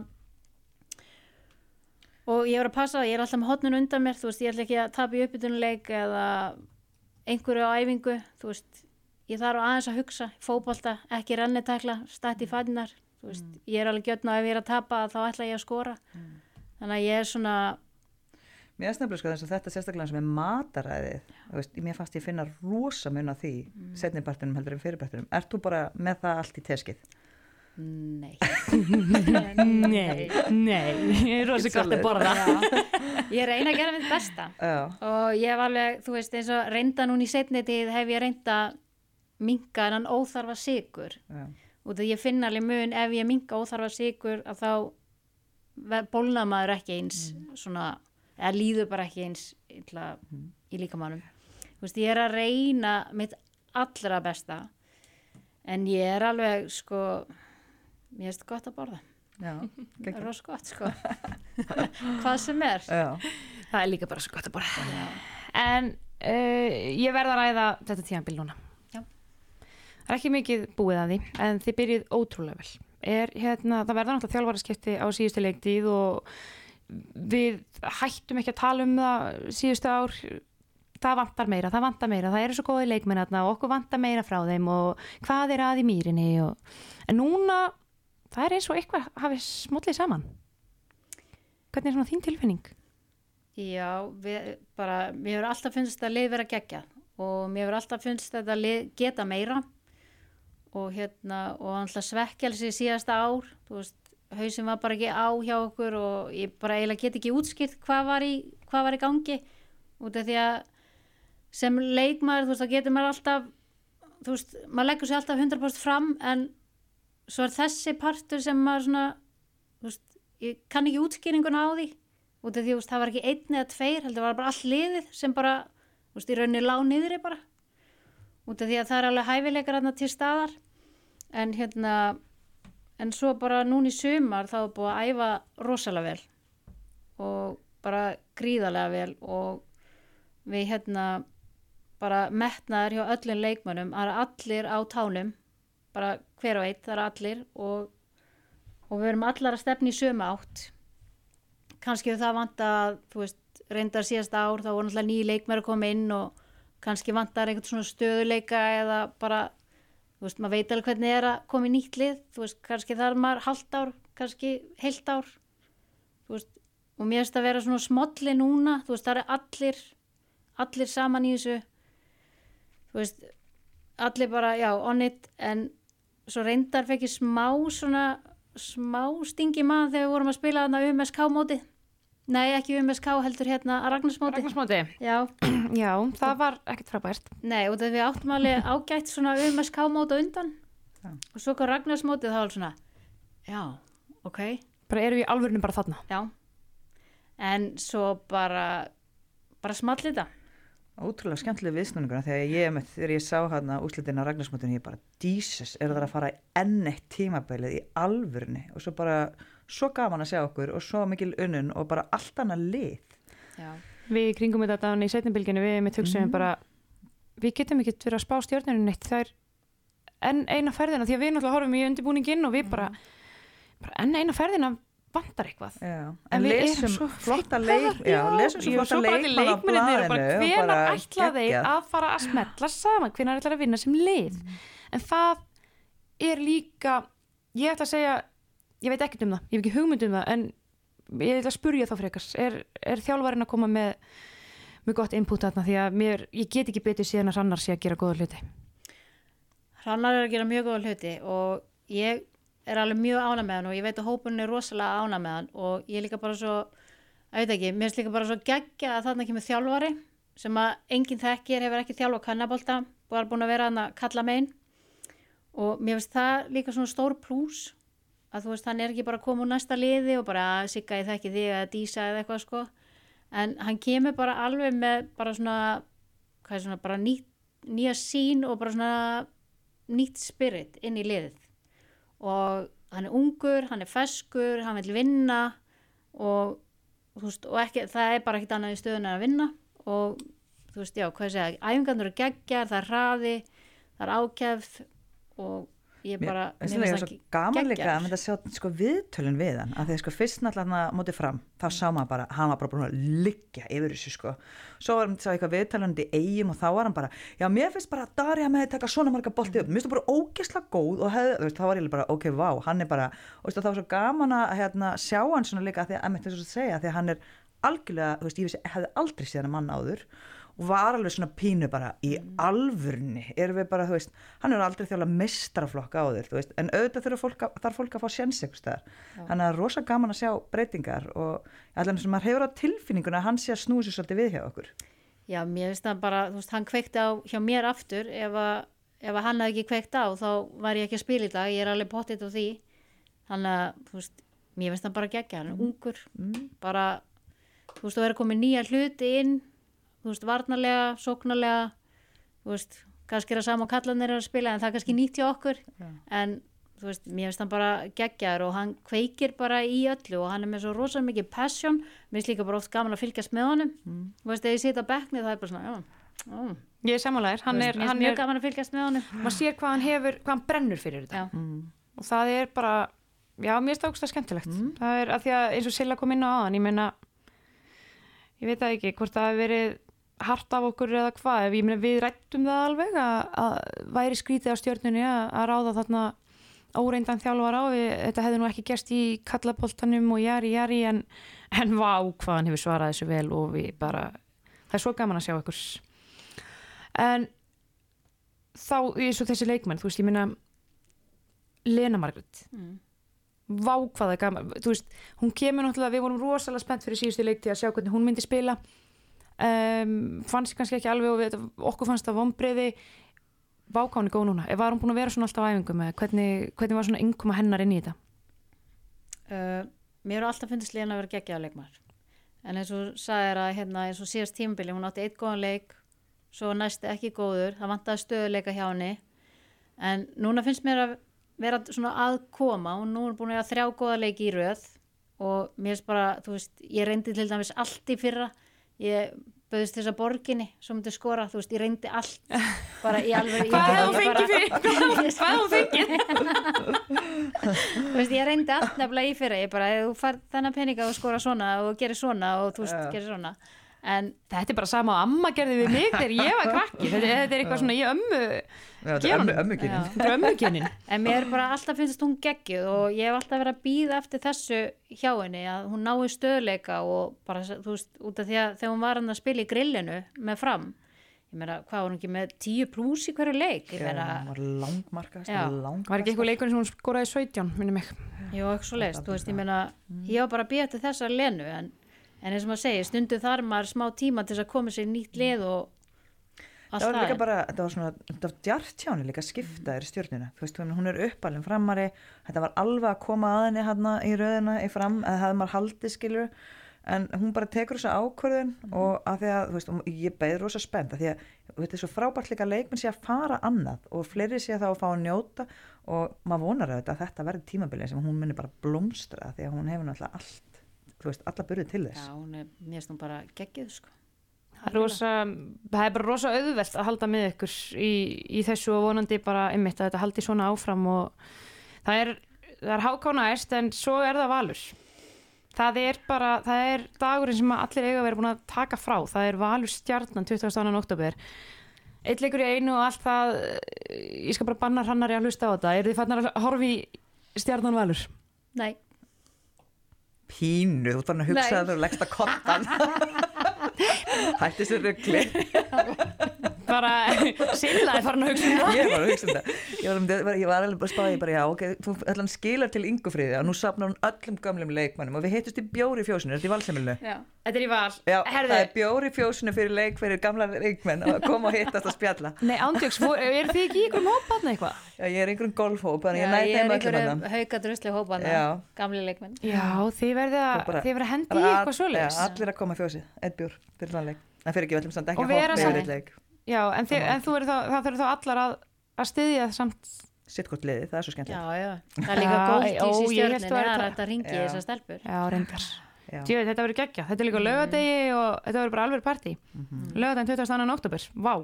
og ég er að passa, ég er alltaf með hotnun undan mér, þú veist, ég ætla ekki að tapa í uppbytunuleik eða einhverju á æfingu, þú veist ég þarf aðeins að hugsa, fótbolta, ekki rennitekla, stætt í fædinar þú veist, ég er alveg gjörn á ef ég er að tapa þá ætla ég að skora þannig að ég er svona Mér snöfnilega sko þess að þetta sérstaklega sem er mataræðið, veist, mér fannst ég finna rosa mun á því, mm. setnipartinum heldur en fyrirpartinum. Ert þú bara með það allt í teskið? Nei. Nei, nei, ég er rosa gott að borða. Já. Ég reyna að gera mitt besta. Já, og ég hef alveg, þú veist, eins og reynda núna í setni tíð hef ég reynda minka en hann óþarfa sigur já, og þegar ég finna alveg mun ef ég minka óþarfa sigur að þá bólnar maður ekki eins svona, eða líður bara ekki eins illa, í líkamannum þú veist, ég er að reyna mitt allra besta. En ég er alveg sko mér finnst gott að borða. Já, það er rosa gott sko. Hvað sem er. Já, Það er líka bara svo gott að borða. En uh, ég verð að ræða þetta tíðanbíl núna. Já. Það er ekki mikið búið að því en þið byrjuð ótrúlega vel. Er, hérna, Það verða náttúrulega þjálfaraskipti á síðustu leiktíð og við hættum ekki að tala um það síðustu ár. Það vantar meira, það vantar meira, það eru svo góði leikmenn þarna og okkur vantar meira frá þeim og hvað er að í mýrinni og... en núna, það er eins og eitthvað hafi smollið saman. Hvernig er svona þín tilfinning? Já, við, bara, mér hefur alltaf finnst að lið vera gegja og mér hefur alltaf finnst þetta lið geta meira. Og hérna, og alltaf svekkjalsi síðasta ár, þú veist, hausin var bara ekki á hjá okkur og ég bara eiginlega get ekki útskipt hvað var í, hvað var í gangi. Út af því að sem leikmaður, þú veist, þá getur maður alltaf, þú veist, maður leggur sér alltaf 100% fram en svo er þessi partur sem maður svona, veist, ég kann ekki útskýringuna á því. Út af því að það var ekki einn eða tveir heldur var bara all liðið sem bara veist, í rauninni lág niðri bara. Út af því að það er alveg hæfileikar til staðar. En hérna en svo bara núna í sumar þá er búið að æfa rosalega vel og bara gríðarlega vel og við hérna bara metnaður hjá öllum leikmönnum eru allir á tánum bara hver og eitt, það eru allir og, og við erum allar að stefna í sömu átt. Kannski það vant að veist, reyndar síðasta ár þá voru náttúrulega nýji leikmæri að koma inn og kannski vantar einhvern svona stöðuleika eða bara, þú veist, maður veit alveg hvernig er að koma í nýtt lið, þú veist, kannski þarf maður halvt ár, kannski heilt ár. Þú veist, og mér finnst að vera svona smolli núna, þú veist, það eru allir allir saman í þessu. Þú veist, allir bara, já, on it, en svo reyndar fekk ég smá svona smá stingi maður þegar við vorum að spila þarna UMSK mótið nei ekki UMSK heldur hérna að Ragnarsmóti Ragnarsmóti já, Já, það var ekkert frábært. Nei og þegar við áttum alveg ágætt svona UMSK mót á undan. Já. og svo kom Ragnarsmótið þá var svona já, ok, bara eru við í alvörinu bara þarna. Já. En svo bara bara small þetta ótrúlega skemmtileg viðsnúningur þegar ég, með, þegar ég sá hérna úslitin á Ragnarsmótinu ég bara, Jesus, er það að fara enn eitt tímabilið í alvörni og svo bara, svo gaman að sjá okkur og svo mikil unnun og bara allt annað lið. Já, Við í kringum þetta í setnibilginu við með töksum Mhm. bara við getum ekki verið að spá stjórnirinn neitt það er enn eina ferðina því að við náttúrulega horfum í undirbúningin og við bara, bara enn eina ferðina vantar eitthvað. Já. En en við erum lesum svo flotta leik já, lesum svo flotta hvenær bara ætla þeir að fara að smetla saman? Hvenær ætla að vinna sem lið? En það er líka ég ætla að segja ég veit ekkert um það, ég hef ekki hugmynd um það en ég ætla að spurja þá frekars er, er þjálfarinn að koma með með gott input þarna? Því að mér, ég get ekki betið síðan að Rannar sé að gera góða hluti. Hrannar er að gera mjög góða hluti og ég er alveg mjög ána með hann og ég veit að hópunni er rosalega ána með hann og ég er líka bara svo, að veit ekki, mér finnst líka bara svo geggja að þarna kemur þjálfari sem að enginn þekkir, hefur ekki þjálfa kannabólta og er búin að vera hann að kalla megin og mér finnst það líka svona stór plús að þú veist, hann er ekki bara að koma úr næsta liði og bara að sigga ég þekki þig eða dísa eða eitthvað sko. En hann kemur bara alveg með bara svona, hvað er svona, bara nýtt, nýja sín og bara svona nýtt spirit inn í liðið og hann er ungur, hann er feskur, hann vil vinna og, veist, og ekki, það er bara ekkit annað í stöðun að vinna. Og þú veist, já, hvað segja, æfingarnir eru geggjar, það er hraði, það er ákjæfð og ég bara, finnst það svo gaman líka að sjá sko, viðtölun við hann. Að því sko, fyrst náttúrulega mótið fram þá sá maður bara, hann var bara búin að liggja yfir þessu sko, svo var hann sá eitthvað viðtölunandi eigum og þá var hann bara já mér finnst bara að Darja með að taka svona marga bolti upp. Mér finnst það bara ógeðslega góð og hef, veist, þá var ég bara ok, vá, hann er bara og veist, það var svo gaman að hérna, sjá hann svona líka að því að, að, að segja, því að hann er algjörlega, þú veist, ég vissi, hefði aldrei séð hann mann áður og var alveg svona pínu bara í alvörni erum við bara, þú veist, hann er aldrei þjóðlega mistraflokka á þér, þú veist, en auðvitað fólk að, þarf fólk að fá sjens ykkur staðar. Það er rosa gaman að sjá breytingar og allan sem maður hefur á tilfinninguna að hann sé að snúi sér svolítið við hjá okkur. Já, mér finnst það bara, þú veist, hann kveikti á hjá mér aftur, ef að, ef að hann hefði ekki kveikt á, þá var ég ekki að spila í dag, ég er alveg pottitt á því, þannig að, þú veist, mér finnst það bara geggja, hann er ungur, bara, þú veist, þú er að koma nýja hluti inn, þú veist, varnarlega, sóknarlega, þú veist, kannski er það sama og kallanir er að spila, en það er kannski nýtt hjá okkur, en, þú veist, mér finnst hann bara geggjar og hann kveikir bara í öllu og hann er með svo rosa mikið passion, mér finnst líka bara oft gaman að fylgjast með honum, þú veist, ef ég sita á bekkni það er bara svona, já, já, Ég er samanlegar, hann er, mér finnst hann mjög er gaman að fylgjast með honum. Maður sér hvað hann hefur, hvað hann brennur fyrir þetta. Já, og það er bara já, mér finnst það ógst skemmtilegt. Það er að því að eins og Silla kom inn á aðan ég meina, ég veit það ekki hvort það hefur verið hart af okkur eða hvað, ef ég meina við rættum það alveg að, að væri skrítið á stjörnunni að, að ráða þarna óreindan þjálfar á þetta hefði nú ekki gerst í kallaboltanum og jari jari en, en vá hvað hann hefur svarað þessu vel og við bara það er svo gaman að sjá ykkur. En þá eins og þessi leikmenn, þú veist, ég meina Lena Margret mm. vá hvað það er gaman þú veist, hún kemur náttúrulega, við vorum rosalega spennt fyrir síðustu leikti að sjá hvernig hún myndi spila um, fannst kannski ekki alveg og við, okkur fannst það vombriði vá hvað hún er góð núna, var hún búin að vera svona alltaf á æfingum eða hvernig, hvernig var svona yngkoma hennar inn í þetta? Uh, mér er alltaf fundist líðan að vera geggjaða leikmar en eins og sagðir að hérna, eins og síðast tímabili, hún átti eitt góðan leik svo næsti ekki góður, það vantaði stöðuleika hjá henni. En núna finnst mér að vera svona að koma og nú er búin að þrjá góða leiki í röð. Og mér finnst bara, þú veist, ég reyndi til dæmis allt í fyrra ég bauðist þess að borginni svo myndi skora, þú veist, ég reyndi allt bara í alveg Hvað hefði hún fengið fyrir? Hvað hefði hún fengið? þú veist, ég reyndi allt nefnilega í fyrra ég bara, þú fær þennan peninga og skora svona og gerir svona og þú veist, gerir svona en Þetta er bara sama og amma gerði við mig þegar ég var krakki. Þetta, þetta er eitthvað svona í ömmu Já, er ömmu, Já. er ömmugenin En mér bara alltaf finnst hún geggjuð og ég hef alltaf verið að býða eftir þessu hjá henni að hún nái stöðleika og bara, þú veist, út af því að þegar hún var að spila í grillinu með fram, ég meina, hvað var hún ekki með 10 pluss í hverju leik, ég Já, meina, hún var langmarkast Já. Var ekki eitthvað leikurinn sem hún skoraði 17, minni mig? Var ekki svo leist, þú veist, ég meina, ég var bara að býða eftir þessa lenu en, en eins og maður segir, stundu þar maður smá tíma til þess að koma sér nýtt lið og það var líka bara, þetta var svona, þetta var djart hjá henni líka að skipta þér í stjórnuna, þú veist, hún er uppalinn framari, þetta var alveg að koma að henni hérna í röðina í fram, eða hefði maður haldið skilur, en hún bara tekur þessa ákvörðun og að því að, þú veist, ég beði rosa spennt, að því að þetta er svo frábært líka að leikminn sé að fara annað og fleiri sé þá að fá að njóta og maður vonar auðvitað að þetta verði tímabilið sem hún minni bara blómstra því að hún hefur náttúrulega allt, þú veist, alla burðið til þess. Já, hún er, mér finnst hún bara geggjuð, sko. Það er, rosa, það er bara rosa auðvelt að halda með ykkur í, í þessu og vonandi bara einmitt að þetta haldi svona áfram og það er, það er hákána æst en svo er það valur. Það er bara, það er dagurinn sem allir eiga að vera búin að taka frá. Það er valur stjarnan 22. oktober. Eitt leikur í einu og allt það, ég skal bara banna hrannari að hlusta á þetta. Er þið fannar að horfi í stjarnan valur? Nei, Pínu, þú farin að hugsa að þú leggst að kottan. Hætti sér ruggli. Bara, Silla er farin að hugsa um það. ég var að hugsa um það ég var, um, ég var alveg bara spáði bara já ok, þú ætla hann skilar til yngufriði og nú sapnar hún öllum gömlum leikmannum og við heitust í bjóri fjósinu, þetta er í valsemilinu já. Þetta er í val. já, Herðu, það er bjóri fjósinu fyrir leik fyrir gamla leikmenn að koma og hittast og spjalla Nei, ándjóks, er þið ekki í ykkur hópaðna eitthvað? já, ég er einhverjum golfhóp, þannig Já, ég ég er að hauka drusli hópana, Já. gamli leikmenn. Já, þið verðið að, að hendi í eitthvað svoleiðis. allir að koma fjósið, eitt bjór fyrir þann leik en fyrir ekki öllum samt ekki Og að saman. yfir eitt leik Já, en, þið, en þá, það þurfið þá allar að, að styðja samt. sitt hvort liði, það er svo Já, skemmtilegt já, það er líka Já, góð í það er það. hægt að ringi Já. þessar stelpur. Já, reyndar. Já. Djú, þetta verður geggja. Þetta er líka lögadegi og þetta verður bara alveg partí. Mm Mhm. -hmm. Lögadegin 22. oktober. Vá.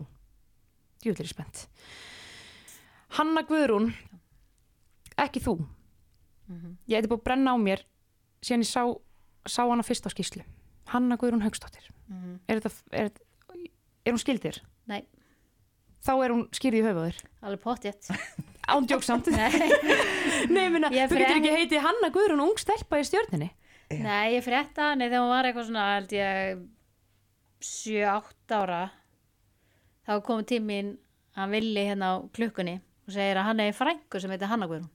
Djúvillir er spennt. Hanna Guðrún, ekki þú. Mhm. Ég ætti búið að brenna á mér síðan ég sá, sá hana fyrst á skýslu. Hanna Guðrún Haugsdóttir. Mhm. Er, þetta, er, hún skildir? Nei, Þá er hún skýrð í höfuður. alveg pottjett. Ándjóksamt. Nei, Nei, minna, Ég þú getur frétt- ekki heitið Hanna Guðrún ung stelpa í stjörninni. nei, ég frétta, nei, þegar hún var eitthvað svona, held ég, 7-8 ára, þá kom tíminn hann villi hérna á klukkunni og segir að hann er frængu sem heitir Hanna Guðrún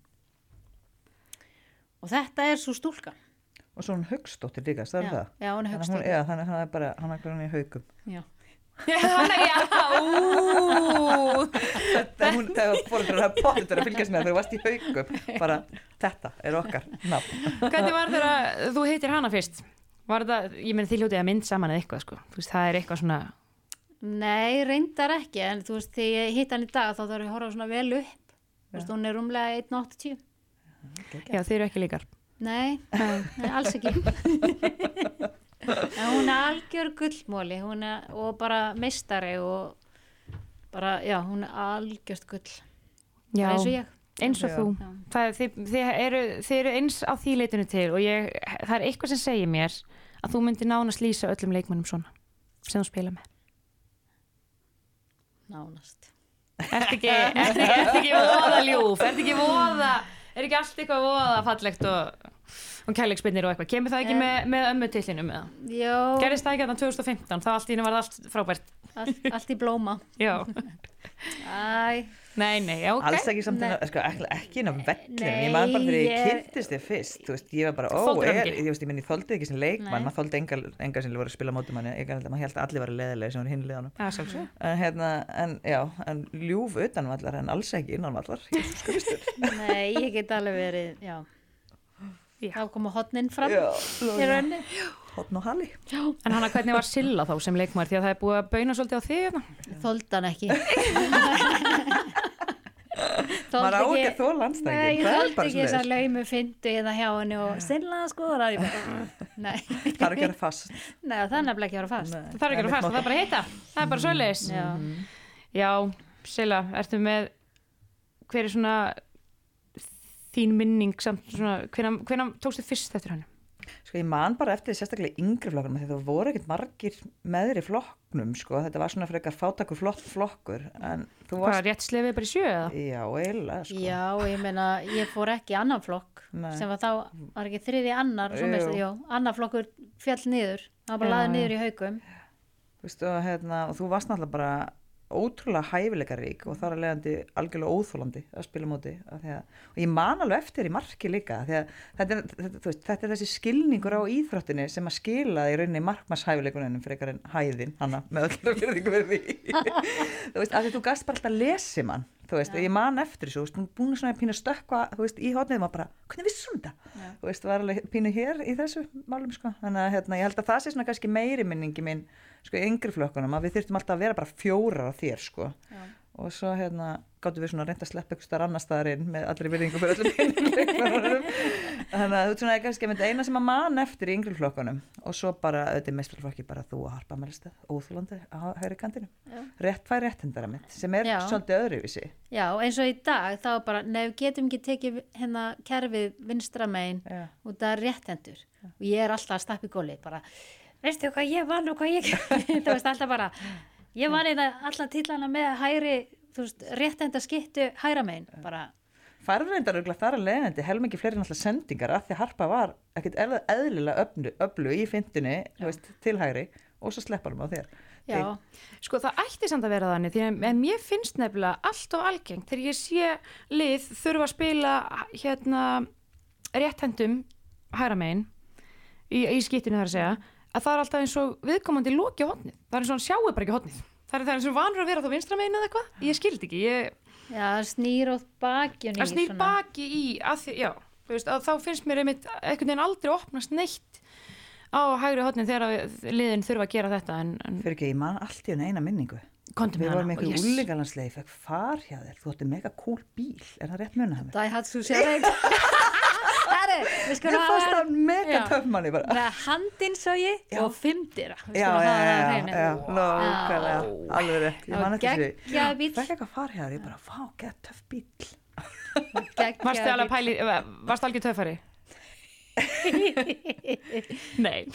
og þetta er svo stúlka og svo hún högstóttir líka, það er já, það já, hún er Þannig að já, hann er bara, hann er grann í haugum já. Þannig, já, ú þegar hún, þegar fóröldur að pottur að fylgjast með þegar þú varst í haugum bara, þetta er okkar nafn. Hvernig var þegar þú heitir hana fyrst? Var það, ég meni þið hljótið að mynd saman eða eitthvað sko. Þú veist, það er eitthvað svona nei, reyndar ekki en þú veist, þegar ég hitt hann í dag þá þarf ég að horfa svona vel upp. Þú veist, hún er rúmlega 1.80 Já, þið eru ekki líkar. Nei, nei, alls ekki hún er algjör gullmóli hún er, og bara meistari og bara, já, hún er algjörst gull. Já, eins og ég. eins og Já. þú. Er- þið, þið, eru, þið eru eins á því leitinu til og ég, það er eitthvað sem segir mér að þú myndir nánast lýsa öllum leikmannum svona sem þú spila með. Nánast. Ertu ekki, ertu ekki, ertu ekki voða ljúf? Ertu ekki voða Er ekki allt eitthvað voða fallegt og, og kærleiksbyrnir og eitthvað. Kemur það ekki Eh. með, með ömmu tillinum eða? já, Gerist það ekki þarna 2015 þá allt í henni var allt frábært. Allt, allt í blóma. Já, æ, nei, nei, já, ok. Alls ekki samt á, sko, ekki, inn á vellinu Nei, ég man bara þegar ég ég- kynntist þig fyrst þú veist, ég var bara, ó, hann er, ég, veist, ég minn, ég þoldi ekki sem leikmann. Maður þoldi enga, enga sem voru að spila mótum manni. Ég held að maður held að allir var leðilega sem voru hinliðanum Það er sjálfsög en hérna, en já, en ljúf utanvallar en alls ekki innanvallar Jesús Kristur. Nei, ég get alveg verið já, Já. þá koma hotnin fram hotn og hali En hann hvernig var Silla þá sem leikmaður? Því að það er búið að bauna svolítið á þig hérna? þoldan ekki. Maður á ekki að þó Nei, landstængin ég það er bara ekki þess að svona laumu fyndu eða hjá henni og sinna sko það er ekki að vera fast. Nei, það er nefnilega ekki að vera fast. Nei. Það er ekki að vera fast, það er bara að hitta Það er bara svoleiðis. Já, Já, Silla, ertu með hver er svona þín minning samt svona, hvenær, hvenær tókstu fyrst eftir hann? Sko ég man bara eftir því sérstaklega yngri flokkunum því það voru ekkert margir meðri flokknum sko, þetta var svona frekar fátakur flott flokkur en þú Hvað, varst, rétt slefið bara í sjö eða? já, eiginlega sko. já, ég meina ég fór ekki annan flokk Nei. sem var þá, var ekki þriði annar jú. jú, annar flokkur fjall niður það var bara Já, laðið já. niður í haugum og, hérna, og þú varst náttúrulega bara ótrúlega hæfileikarík og þar að leiðandi algjörlega óþólandi að spila móti að, og ég man alveg eftir í marki líka að þetta er, veist, þetta er þessi skilningur á íþróttinni sem að skila í rauninni markmannshæfileikunum frekar en hæðin hana með öllu við því. Þú veist, því þú gast bara alltaf lesi mann þú veist, og ég man eftir þessu, þú veist, hún búin svona að pína stökkva, þú veist, í hotnið maður bara, hvernig vissum þetta? Já. Þú veist, var alveg pínu hér í þessu málum, sko, þannig að hérna, ég held að það sé svona kannski meiri minningi minn, sko, yngri flokkunum, að við þurftum alltaf að vera bara fjórar á þér, sko, Já. Og svo hérna gáttum við svona reynd að sleppa ykkur starf annar staðar inn með allri virðingu fyrir öllum leikmönnunum. þannig að þú veist svona er kannski einmitt eina sem að man eftir í yngri flokkunum og svo bara auðvitað mestrarflokki bara þú að harpa melstað, óþúlandi á hægri kantinu Já. rétt fær réttindara mitt sem er Já. svolítið öðruvísi já, eins og í dag þá bara, nefn getum ekki tekið hérna kerfið vinstra megin Já. og það er réttendur og ég er alltaf að stappa í góli bara, veistu hvað ég vann og hvað ég það veist alltaf bara ég vann eina allan tillana með hægri þú veist, réttenda skittu hægra megin bara, færðreindar eru þar að leiðandi helmingi fleiri náttúrulega sendingar af því að harpa var ekkert eðl- eðlilega öflu, öflu í fyndinni til hægri og svo sleppar á þér. Já, Sko það ætti samt að vera þannig því að mér finnst nefnilega allt of algengt þegar ég sé lið þurfa að spila hérna rétthendum hæra megin í, í skiptinu þar að segja að það er alltaf eins og viðkomandi loki á hotnið það er eins og hann sjáu bara ekki hotnið það er, það er eins og vanur að vera þá vinstra megin eða eitthvað. Ég skildi ekki, ég, já, snýr og bakjun að snýr baki í að því, já, þú veist, að þá finnst mér einmitt einhvern veginn aldrei opnast neitt á hægri hotnið þegar að liðin þurfa að gera þetta en, en fyrir ekki, ég man allt í henni eina minningu. Kondum við og einhverju yes. fekk far hjá þér. Þú ætti mega cool bíl, er það rétt munið Mér skulum fannst það mega Já. töff manni bara með handinn svo ég Já. og fimmdýra Já, já, já, já, já, nákvæmlega, alveg rétt, ég man eftir þessu. geggjaður bíll. Fekk eitthvað far hjá þér, ég bara, fá, gett töff bíl. Alveg að pæli, varstu algjör töffari? Nei,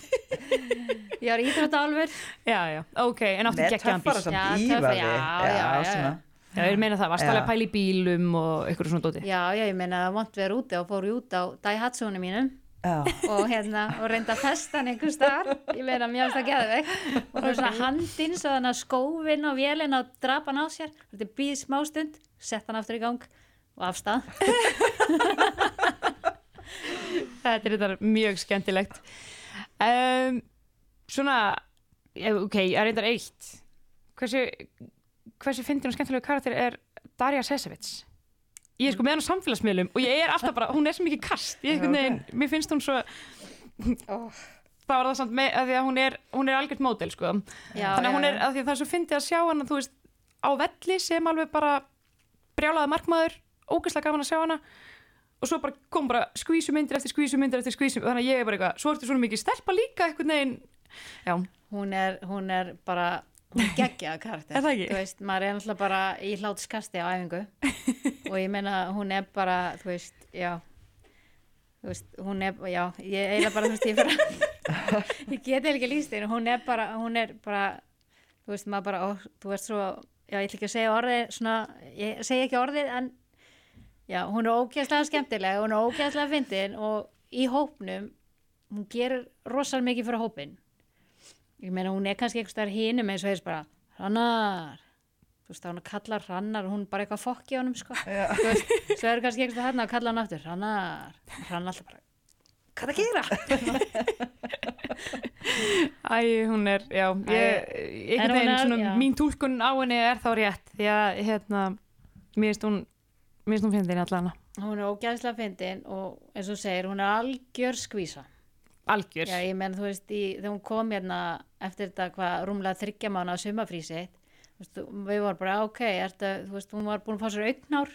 Ég var íþróttálfur já, já, ok, en áttu Með geggjaðan bíl töffara samt Já, ívaði. töffara, já, já, já, svona. Já, ég meina það, varstu Já. alveg að pæli bílum og eitthvað svona dóti? Já, já, ég meina að vant vera úti og fór ég út á Daihatsunum mínum. Já, og hérna, og reynda að festa hann einhver staðar, ég meina mjög að geða veg og það er svona handinn svo þannig að skófinn og vélinn og drapa hann á sér. Þetta er býð smástund, sett hann aftur í gang og afstað Þetta er þetta mjög skemmtilegt. Um, Svona ok, ég er reyndar eitt. Hversu hversu fyndin og skemmtilegu karakter er Darja Sesevits. Ég er sko með hann á samfélagsmiðlum og ég er alltaf bara, hún er svo mikið kast. Ég, Já, ok. veginn, mér finnst hún svo það var það samt með að því að hún er, hún er algjört módel sko. Já, þannig að hún er, að því að það er svo fyndið að sjá hann þú veist, á velli sem alveg bara brjálaði markmaður ógeðslega gaman að sjá hana. Og svo bara kom bara skvísumyndir eftir skvísumyndir eftir skvísumyndir, þannig að ég er bara eitthvað svo ertu svona mikið stelpa líka eitthvað neginn já, hún er, hún er bara geggjaða karakter. Er veist, maður er alltaf bara í hlátskasti á æfingu. Og ég meina hún er bara, þú veist, já. Þú veist, hún er, já ég eiginlega bara, þú veist, ég bara ég get eiginlega ekki líst þér, hún er bara hún er bara, þú veist, maður bara ó, þú veist svo, já, ég ætla ekki að segja orðið svona, ég segi ekki orðið en já, hún er ógeðslega skemmtileg hún er ógeðslega fyndin og í hópnum, hún gerir rosalega mikið fyrir hópin ég meina hún er kannski eitthvað hínum eins og þeir bara hrannar. Þú veist þá hún kallar hrannar og hún bara eitthvað fokki á honum sko. Veist, svo er kannski eitthvað hann að kalla hann aftur hrannar, hrannar alltaf bara hvað það gera? æ, hún er já, ég, einhvern veginn svona já. mín túlkun á henni er þá rétt því að, hérna mér finnst hún, mér finnst hún fyndin allan hún er ógæðslega fyndin og eins og segir hún er algjör skvísa algjör, Já, ég menn, þú veist, í, þegar hún kom hérna eftir þetta hvað rúmlega þryggja mánu á sumafrísitt, við vorum bara, ok, ertu, þú veist, hún var búin að fá sér augnár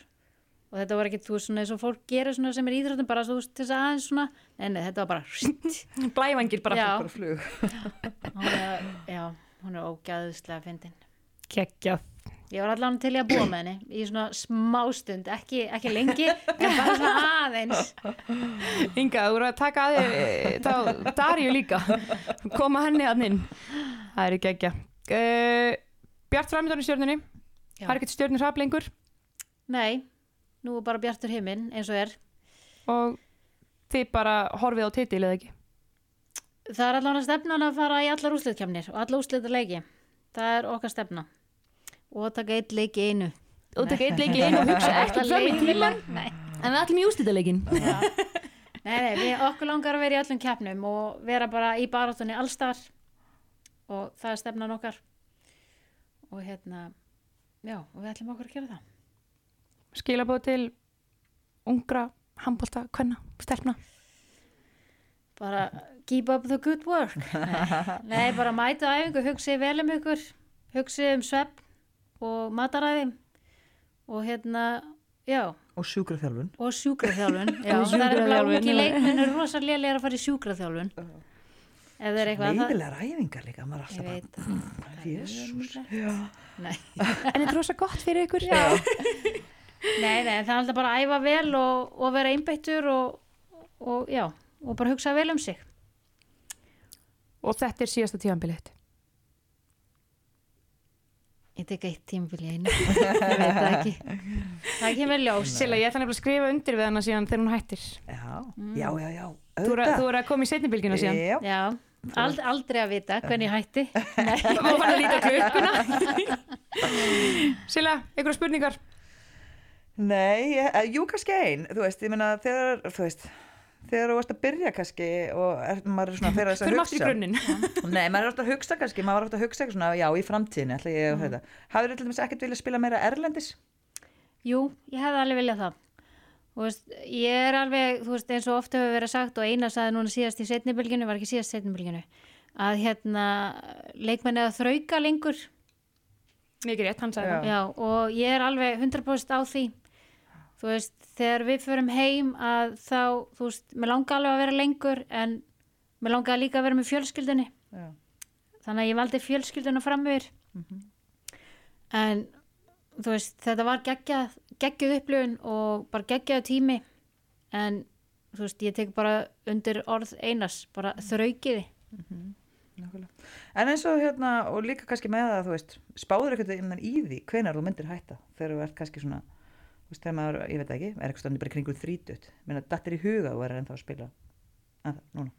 og þetta var ekki, þú veist, svona eins og fólk gerir svona sem er íþróttum, bara, þú veist, þess að aðeins svona, en þetta var bara, blævangir bara bara flug. Er, já, hún er ógæðslega fyndin. geggjað Ég var allan til í að búa með henni í svona smástund, ekki, ekki lengi, en bara svona aðeins. Inga, þú voru að taka að þér eh, þá Darju líka koma henni að inn það er ekki ekki uh, Bjart Já. það er ekkert stjörnur hrap lengur Nei, nú er bara bjartur himinn, eins og er. og þið bara horfið á titil eða ekki Það er allavega stefnan að fara í allar úslitkemnir og allar úslitleiki. Það er okkar stefna. Og taka eitt leik í einu. og taka eitt leik í einu og hugsa ekki fram í tíman Nei. en við ætlum í ústitaleikin Já. Nei, nei, við okkur langar að vera í öllum keppnum og vera bara í baráttunni allstar og það er stefnan okkar. Og hérna, já, og við ætlum okkur að gera það. skilabóð til ungra handbólta, kvenna, stelpna Bara keep up the good work. Nei, nei bara mæta á æfingu, hugsið vel um ykkur, hugsið um svepp og mataræði og hérna, já, og sjúkraþjálfun. Og sjúkraþjálfun já, Og það er já. leikmenn er rosalega að fara í sjúkraþjálfun. Ef það er eitthvað það, leiðilegar æfingar líka maður er alltaf bara jésús Nei. en þetta er rosa gott fyrir ykkur. Já. nei, nei, það er alltaf bara að æfa vel og, og vera einbeittur og, og já, og bara hugsa vel um sig. Og þetta er síðasta tíðanbilið ég tek eitt tímabil í einu. Ég veit það ekki. Það kemur ljós. Silla, ég ætla nefnilega að skrifa undir við hana síðan þegar hún hættir. Já, já, já, já. Þú er, að- þú er að koma í setnibilgina síðan. Já, já, ald, aldrei að vita hvernig ég hætti. Nei, og fann að líta klukkuna. Silla, einhverja spurningar? Nei, ég- eh, jú kannski ein, þú veist, ég meina þegar, þú veist, þegar þú varst að byrja kannski og er, maður er svona fyrir þess að í hugsa. grunninn. Nei, maður er alltaf að hugsa kannski, maður er alltaf að hugsa eitthvað svona, já, í framtíðinni, ætla ég að þetta. Hafður til dæmis ekkert viljað spila meira erlendis? jú, ég hefði alveg viljað það. Þú veist, ég er alveg, þú veist, eins og ofta hefur verið sagt og eina saði núna síðast í setnibilginu, var ekki síðast setnibilginu, að hérna leikmenni að þrauka lengur. Mikið rétt, hann sagði Já, og ég er alveg 100% á því þú veist, þegar við förum heim að þá, þú veist, mér langar alveg að vera lengur en mér langar líka að vera með fjölskyldunni. Já. þannig að ég valdi fjölskylduna fram yfir. En þú veist, þetta var geggjað geggjuð upplifun og bara geggjaðu tími. En þú veist, ég tek bara undir orð einas bara þraukiði. Nákvæmlega. En eins og hérna, og líka kannski með það, þú veist, spáður ekkert innan í því hvenar þú myndir hætta þegar þú ert kannski svona, veist, maður, ég veit það ekki, er eitthvað standi bara í kringum þrítut, menn að datt er í huga og er ennþá að spila? Að, núna?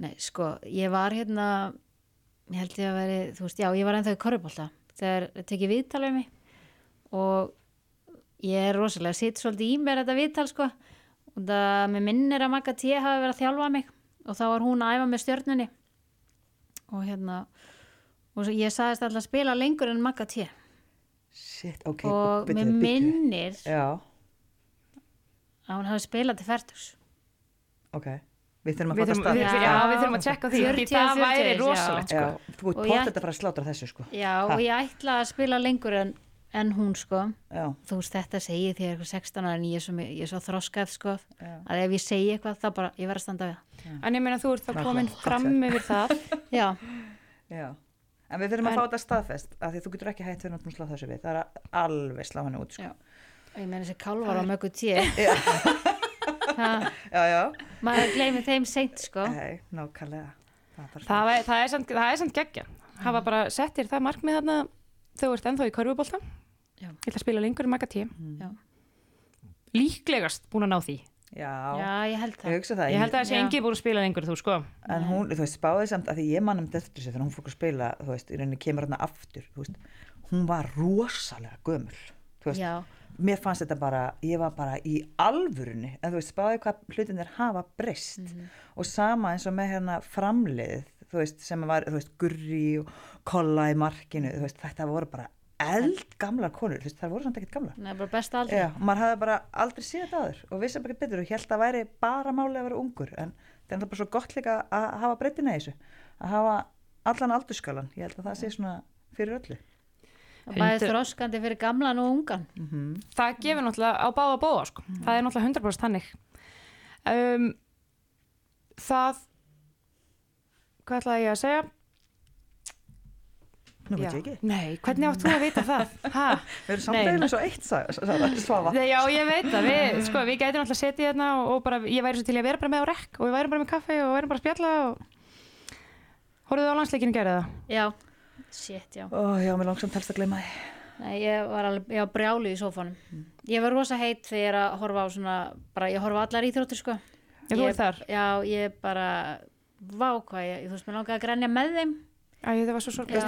Nei, sko, ég var hérna, ég held ég að veri, þú veist, já, ég var ennþá í korfbólta þegar tekið viðtal við mig. Og ég er rosalega, sitt svolítið í mér þetta viðtal, sko, og það með minnir að Magga T hafi verið að þjálfa mig. Og þá var hún að æfa með stjörnunni. Og hérna, og ég sagðist alltaf að spila lengur en Magga T Shit, ok, og bíddu, mér bíddu. minnir Já, að hún hafi spilað til færtus. ok Við þurfum að við, stað já, við þurfum að tjekka því 40, því það 40, væri já. rosalegt sko. Já, þú ég- þetta að fara að slátra þessu sko Já, Ha. og ég ætla að spila lengur en, en hún, sko. Já, þú veist þetta segið því eitthvað 16 ára en ég er svo, ég er svo þroskað sko já, að ef ég segi eitthvað þá bara ég verð að standa við það En ég meina þú ert þá komin fram yfir það já, já En við þurfum að En- fá þetta staðfest af því þú getur ekki hægt fyrir náttúrulega slá þessu við. Það er að alveg slá henni út sko. Já. ég meina þessi kálvar á já, já. maður gleymi þeim seint sko. Nei, nákvæmlega. Það er Það, það, er samt, það er samt geggja Hafa bara sett þér það markmið þarna Þau ert ennþá í körfubólta Já. Ég ætla að spila lengur en maga tí já, Líklegast búin að ná því Já, já ég held ég það hugsa það Ég held að það sé engi búin að spila lengur þú sko. En hún, þú veist, spáði samt að því ég mannum eftir þessu þegar hún fór að spila, þú veist, í rauninni kemur hérna aftur, þú veist, hún var rosalega gömul, þú veist, já, mér fannst þetta bara, ég var bara í alvörunni, en þú veist, spáði hvað hlutinir hafa breyst. Og sama eins og með hérna framliðið, þú veist, sem var, þú veist, Gurri og Kolla í markinu, þú veist, þetta voru bara eldgamlar konur, þú veist, það voru samt ekkert gamlar. það er bara best aldrei Já, maður hafði bara aldrei séð þetta aður og vissi bara ekki betur og held að væri bara máli að vera ungur en það er bara svo gott líka að hafa breytina í þessu að hafa allan aldurskalan ég held að það sé svona fyrir öllu. Það bæði þroskandi fyrir gamlan og ungan. Það gefur náttúrulega á báða bóða sko. Það er náttúrulega 100% þannig. Um, Það Hvað ætlaði ég að segja? Nú veit ég ekki, Nei, hvernig átt þú að vita það? Ha? við erum samt Nei. eiginlega svo eitt svafa Já, ég veit það, við, sko, við gætum alltaf setið hérna og, og bara, ég væri svo til í að vera bara með á rekk og við værum bara með kaffi og værum bara að spjalla og Hóruðu á landsleikinu gerði það? já, shit, já. Ó, já, mér langsamt helst að gleyma því. Nei, ég var alveg, ég var brjálu í sófanum. Ég var rosa heitt þegar ég er að horfa á svona bara, ég horfa allar íþróttir sko. Já, þú Ég- þar? Já, ég bara vá hvað ég, þú veist, mér langaði að grænja með þeim Æ, það var svo sorglega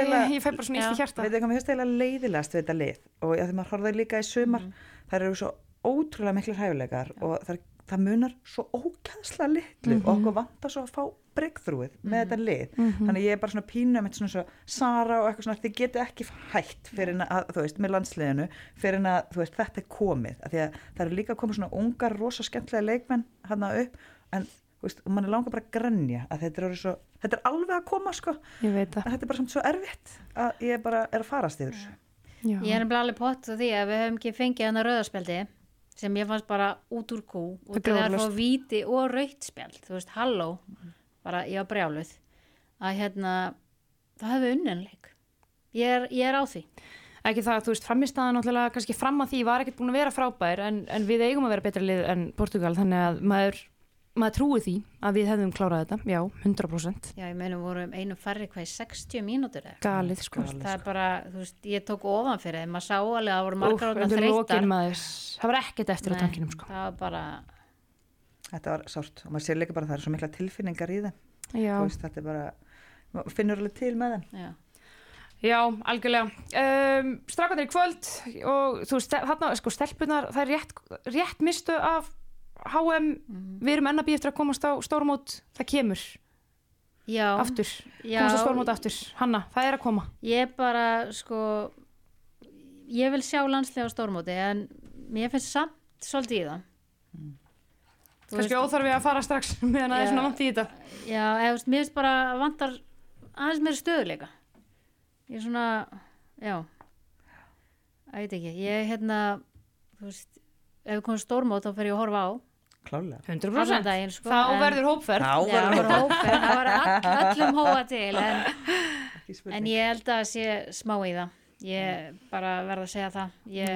eiginlega- Ég fæ bara svona íst í hjarta veit ekki hvað mér finnst eiginlega leiðilegast við þetta lið? Og að því maður horfði líka í sumar þær eru svo ótrúlega miklu hæfilegar og það, það munar svo ókæðslega litlu og okkur vantar svo að fá breakthroughið með þetta lið. Þannig ég er bara svona pínu með svona svo Sara og eitthvað svona þið geti ekki hætt fyrir en að, þú veist, með landsliðinu fyrir en að, þú veist, þetta er komið. Af því að það eru líka komið svona ungar rosa skemmtilega leikmenn hann upp en veist, og mann er langar bara að grenja að þetta er, svo, þetta er alveg að koma sko. Ég veit það. En þetta er bara samt svo erfitt að ég bara er að farast yfir þessu. Já. Ég er nefnilega alveg pott á því að við höfum ekki fengið hana rauðarspjaldi sem ég fannst bara út úr kú og Það er fá víti og rautspjald þú veist, halló, bara ég var brjáluð. Að hérna það hefði unnenleik ég er, ég er á því. Ekki það, þú veist, framistæðan náttúrulega kannski fram að því var ekkert búin að vera frábær en, en við eigum að vera betra lið en Portugal þannig að maður, maður trúi því að við hefðum klárað þetta, já, 100% Já, ég meina vorum einu færri hvað í 60 mínútur galið, sko. Galið. það er bara, þú veist, ég tók ofan fyrir þeim maður sá alveg að það voru margar þreyttar. lokin maður, það var ekkert eftir á Nei, tankinum, sko. það var bara, þetta var sárt og maður sér líka bara að það er svo mikla tilfinningar í þeim. Já, veist, þetta er bara, maður finnur alveg til með þeim. Já, já algjörlega. Um, strákandir í kvöld og þú veist, þarna, sko, stelpunar það er rétt, rétt mistu af HM, við erum enn að býja eftir að komast á stórmót, það kemur já, aftur, já. Komast á stórmót aftur. Hanna, það er að koma. Ég bara, sko ég vil sjá landslega stórmóti en mér finnst samt svolítið í það. Þú kannski óþarfi að fara strax meðan það er svona vant í þetta. Já, eða, þú veist, mér finnst bara vantar aðeins meira stöðuleika. Ég er svona, já, að veit ekki, ég hérna, þú veist, ef við komum stórmót þá fer ég að horfa á. Klálega 100% Allan daginn, sko, þá verður hópferð. Þá verður hópið, það var all, öllum hóa til, en, en ég held að sé smá í það. Ég bara verð að segja það. Ég,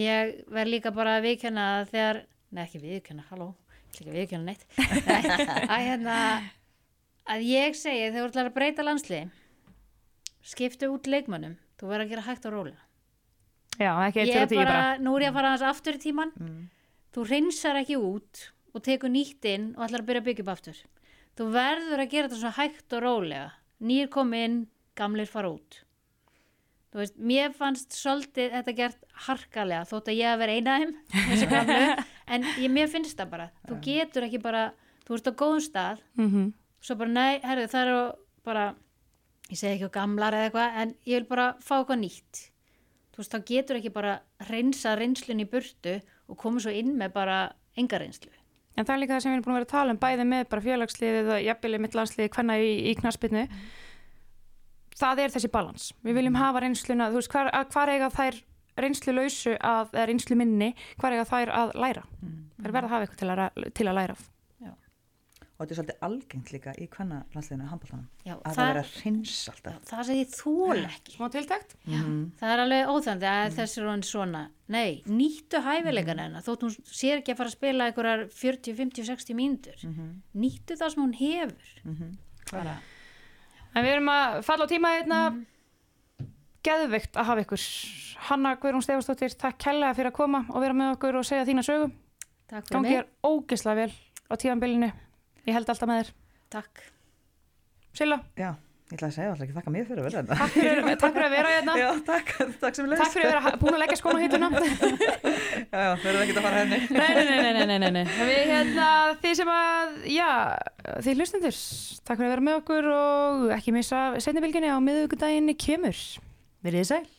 ég verð líka bara að viðkjanna að þegar, nei ekki viðkjanna, halló, ekki ekki viðkjanna neitt, Nei, að hérna, að ég segi þegar þú ætlar að breyta landsliði, skiptu út leikmönnum, þú verður að gera hægt á rólega. já, ekki eitt fyrir bara nú er ég að fara aðeins aftur í tíman, Mm. Þú reynsar ekki út og tekur nýtt inn og ætlar að byrja að byggja upp aftur. Þú verður að gera þetta svo hægt og rólega. Nýr kom inn, gamlir fara út. Þú veist, mér fannst svolítið þetta gert harkalega þótt að ég að vera eina af þeim þessi gamlu, en ég, mér finnst það bara. Þú getur ekki bara, þú ert á góðum stað. Mm svo bara nei, herðu það eru bara ég segi ekki á gamlar eða eitthvað en ég vil bara fá eitthvað nýtt. Þú veist, þá getur ekki bara reynsa reynslun í burtu og koma svo inn með bara enga reynslu. En það er líka það sem við erum búin að vera að tala um bæði með bara félagsliðið og jafnvelið mitt landsliðið hvenna í, í knaspinu það er þessi balans. Við viljum hafa reynsluna, þú veist, hvar, hvar eiga þær reynslu lausu að, eða reynslu minni, hvar eiga þær að læra? Þær verða að hafa eitthvað til að, til að læra af og þetta er svolítið algengt líka í hvenna landsliðinu handbóltanum Já, að það vera hreins alltaf. Það ég þól ekki. Smá tiltækt? það er alveg óþandi að þessi er svona. Nei, nýttu hæfilegan hennar þótt hún sér ekki að fara að spila einhverjar 40, 50, 60 mínútur. Nýttu það sem hún hefur. Bara. En við erum að falla á tíma hérna. Geðveikt að hafa ykkur. Hanna Guðrún Stefánsdóttir, takk kærlega fyrir að koma og vera með okkur og segja þína sögu. Takk fyrir mig, þér ógislega vel á tímanbylinu ég held alltaf með þér. Takk. Silla, já, ég ætla að segja alltaf ekki þakka mér fyrir að vera þetta takk fyrir, takk fyrir að vera hérna. Já, takk, takk sem leist takk fyrir að vera búin að leggja skóna hýtuna já, já, þau eru ekki að fara henni nei, nei, nei, nei, nei, nei, nei. Við hérna, þið sem að, já, þið hlustendur, takk fyrir að vera með okkur og ekki missa setnibilginni á miðugudaginn kemur. Verið þið sæl.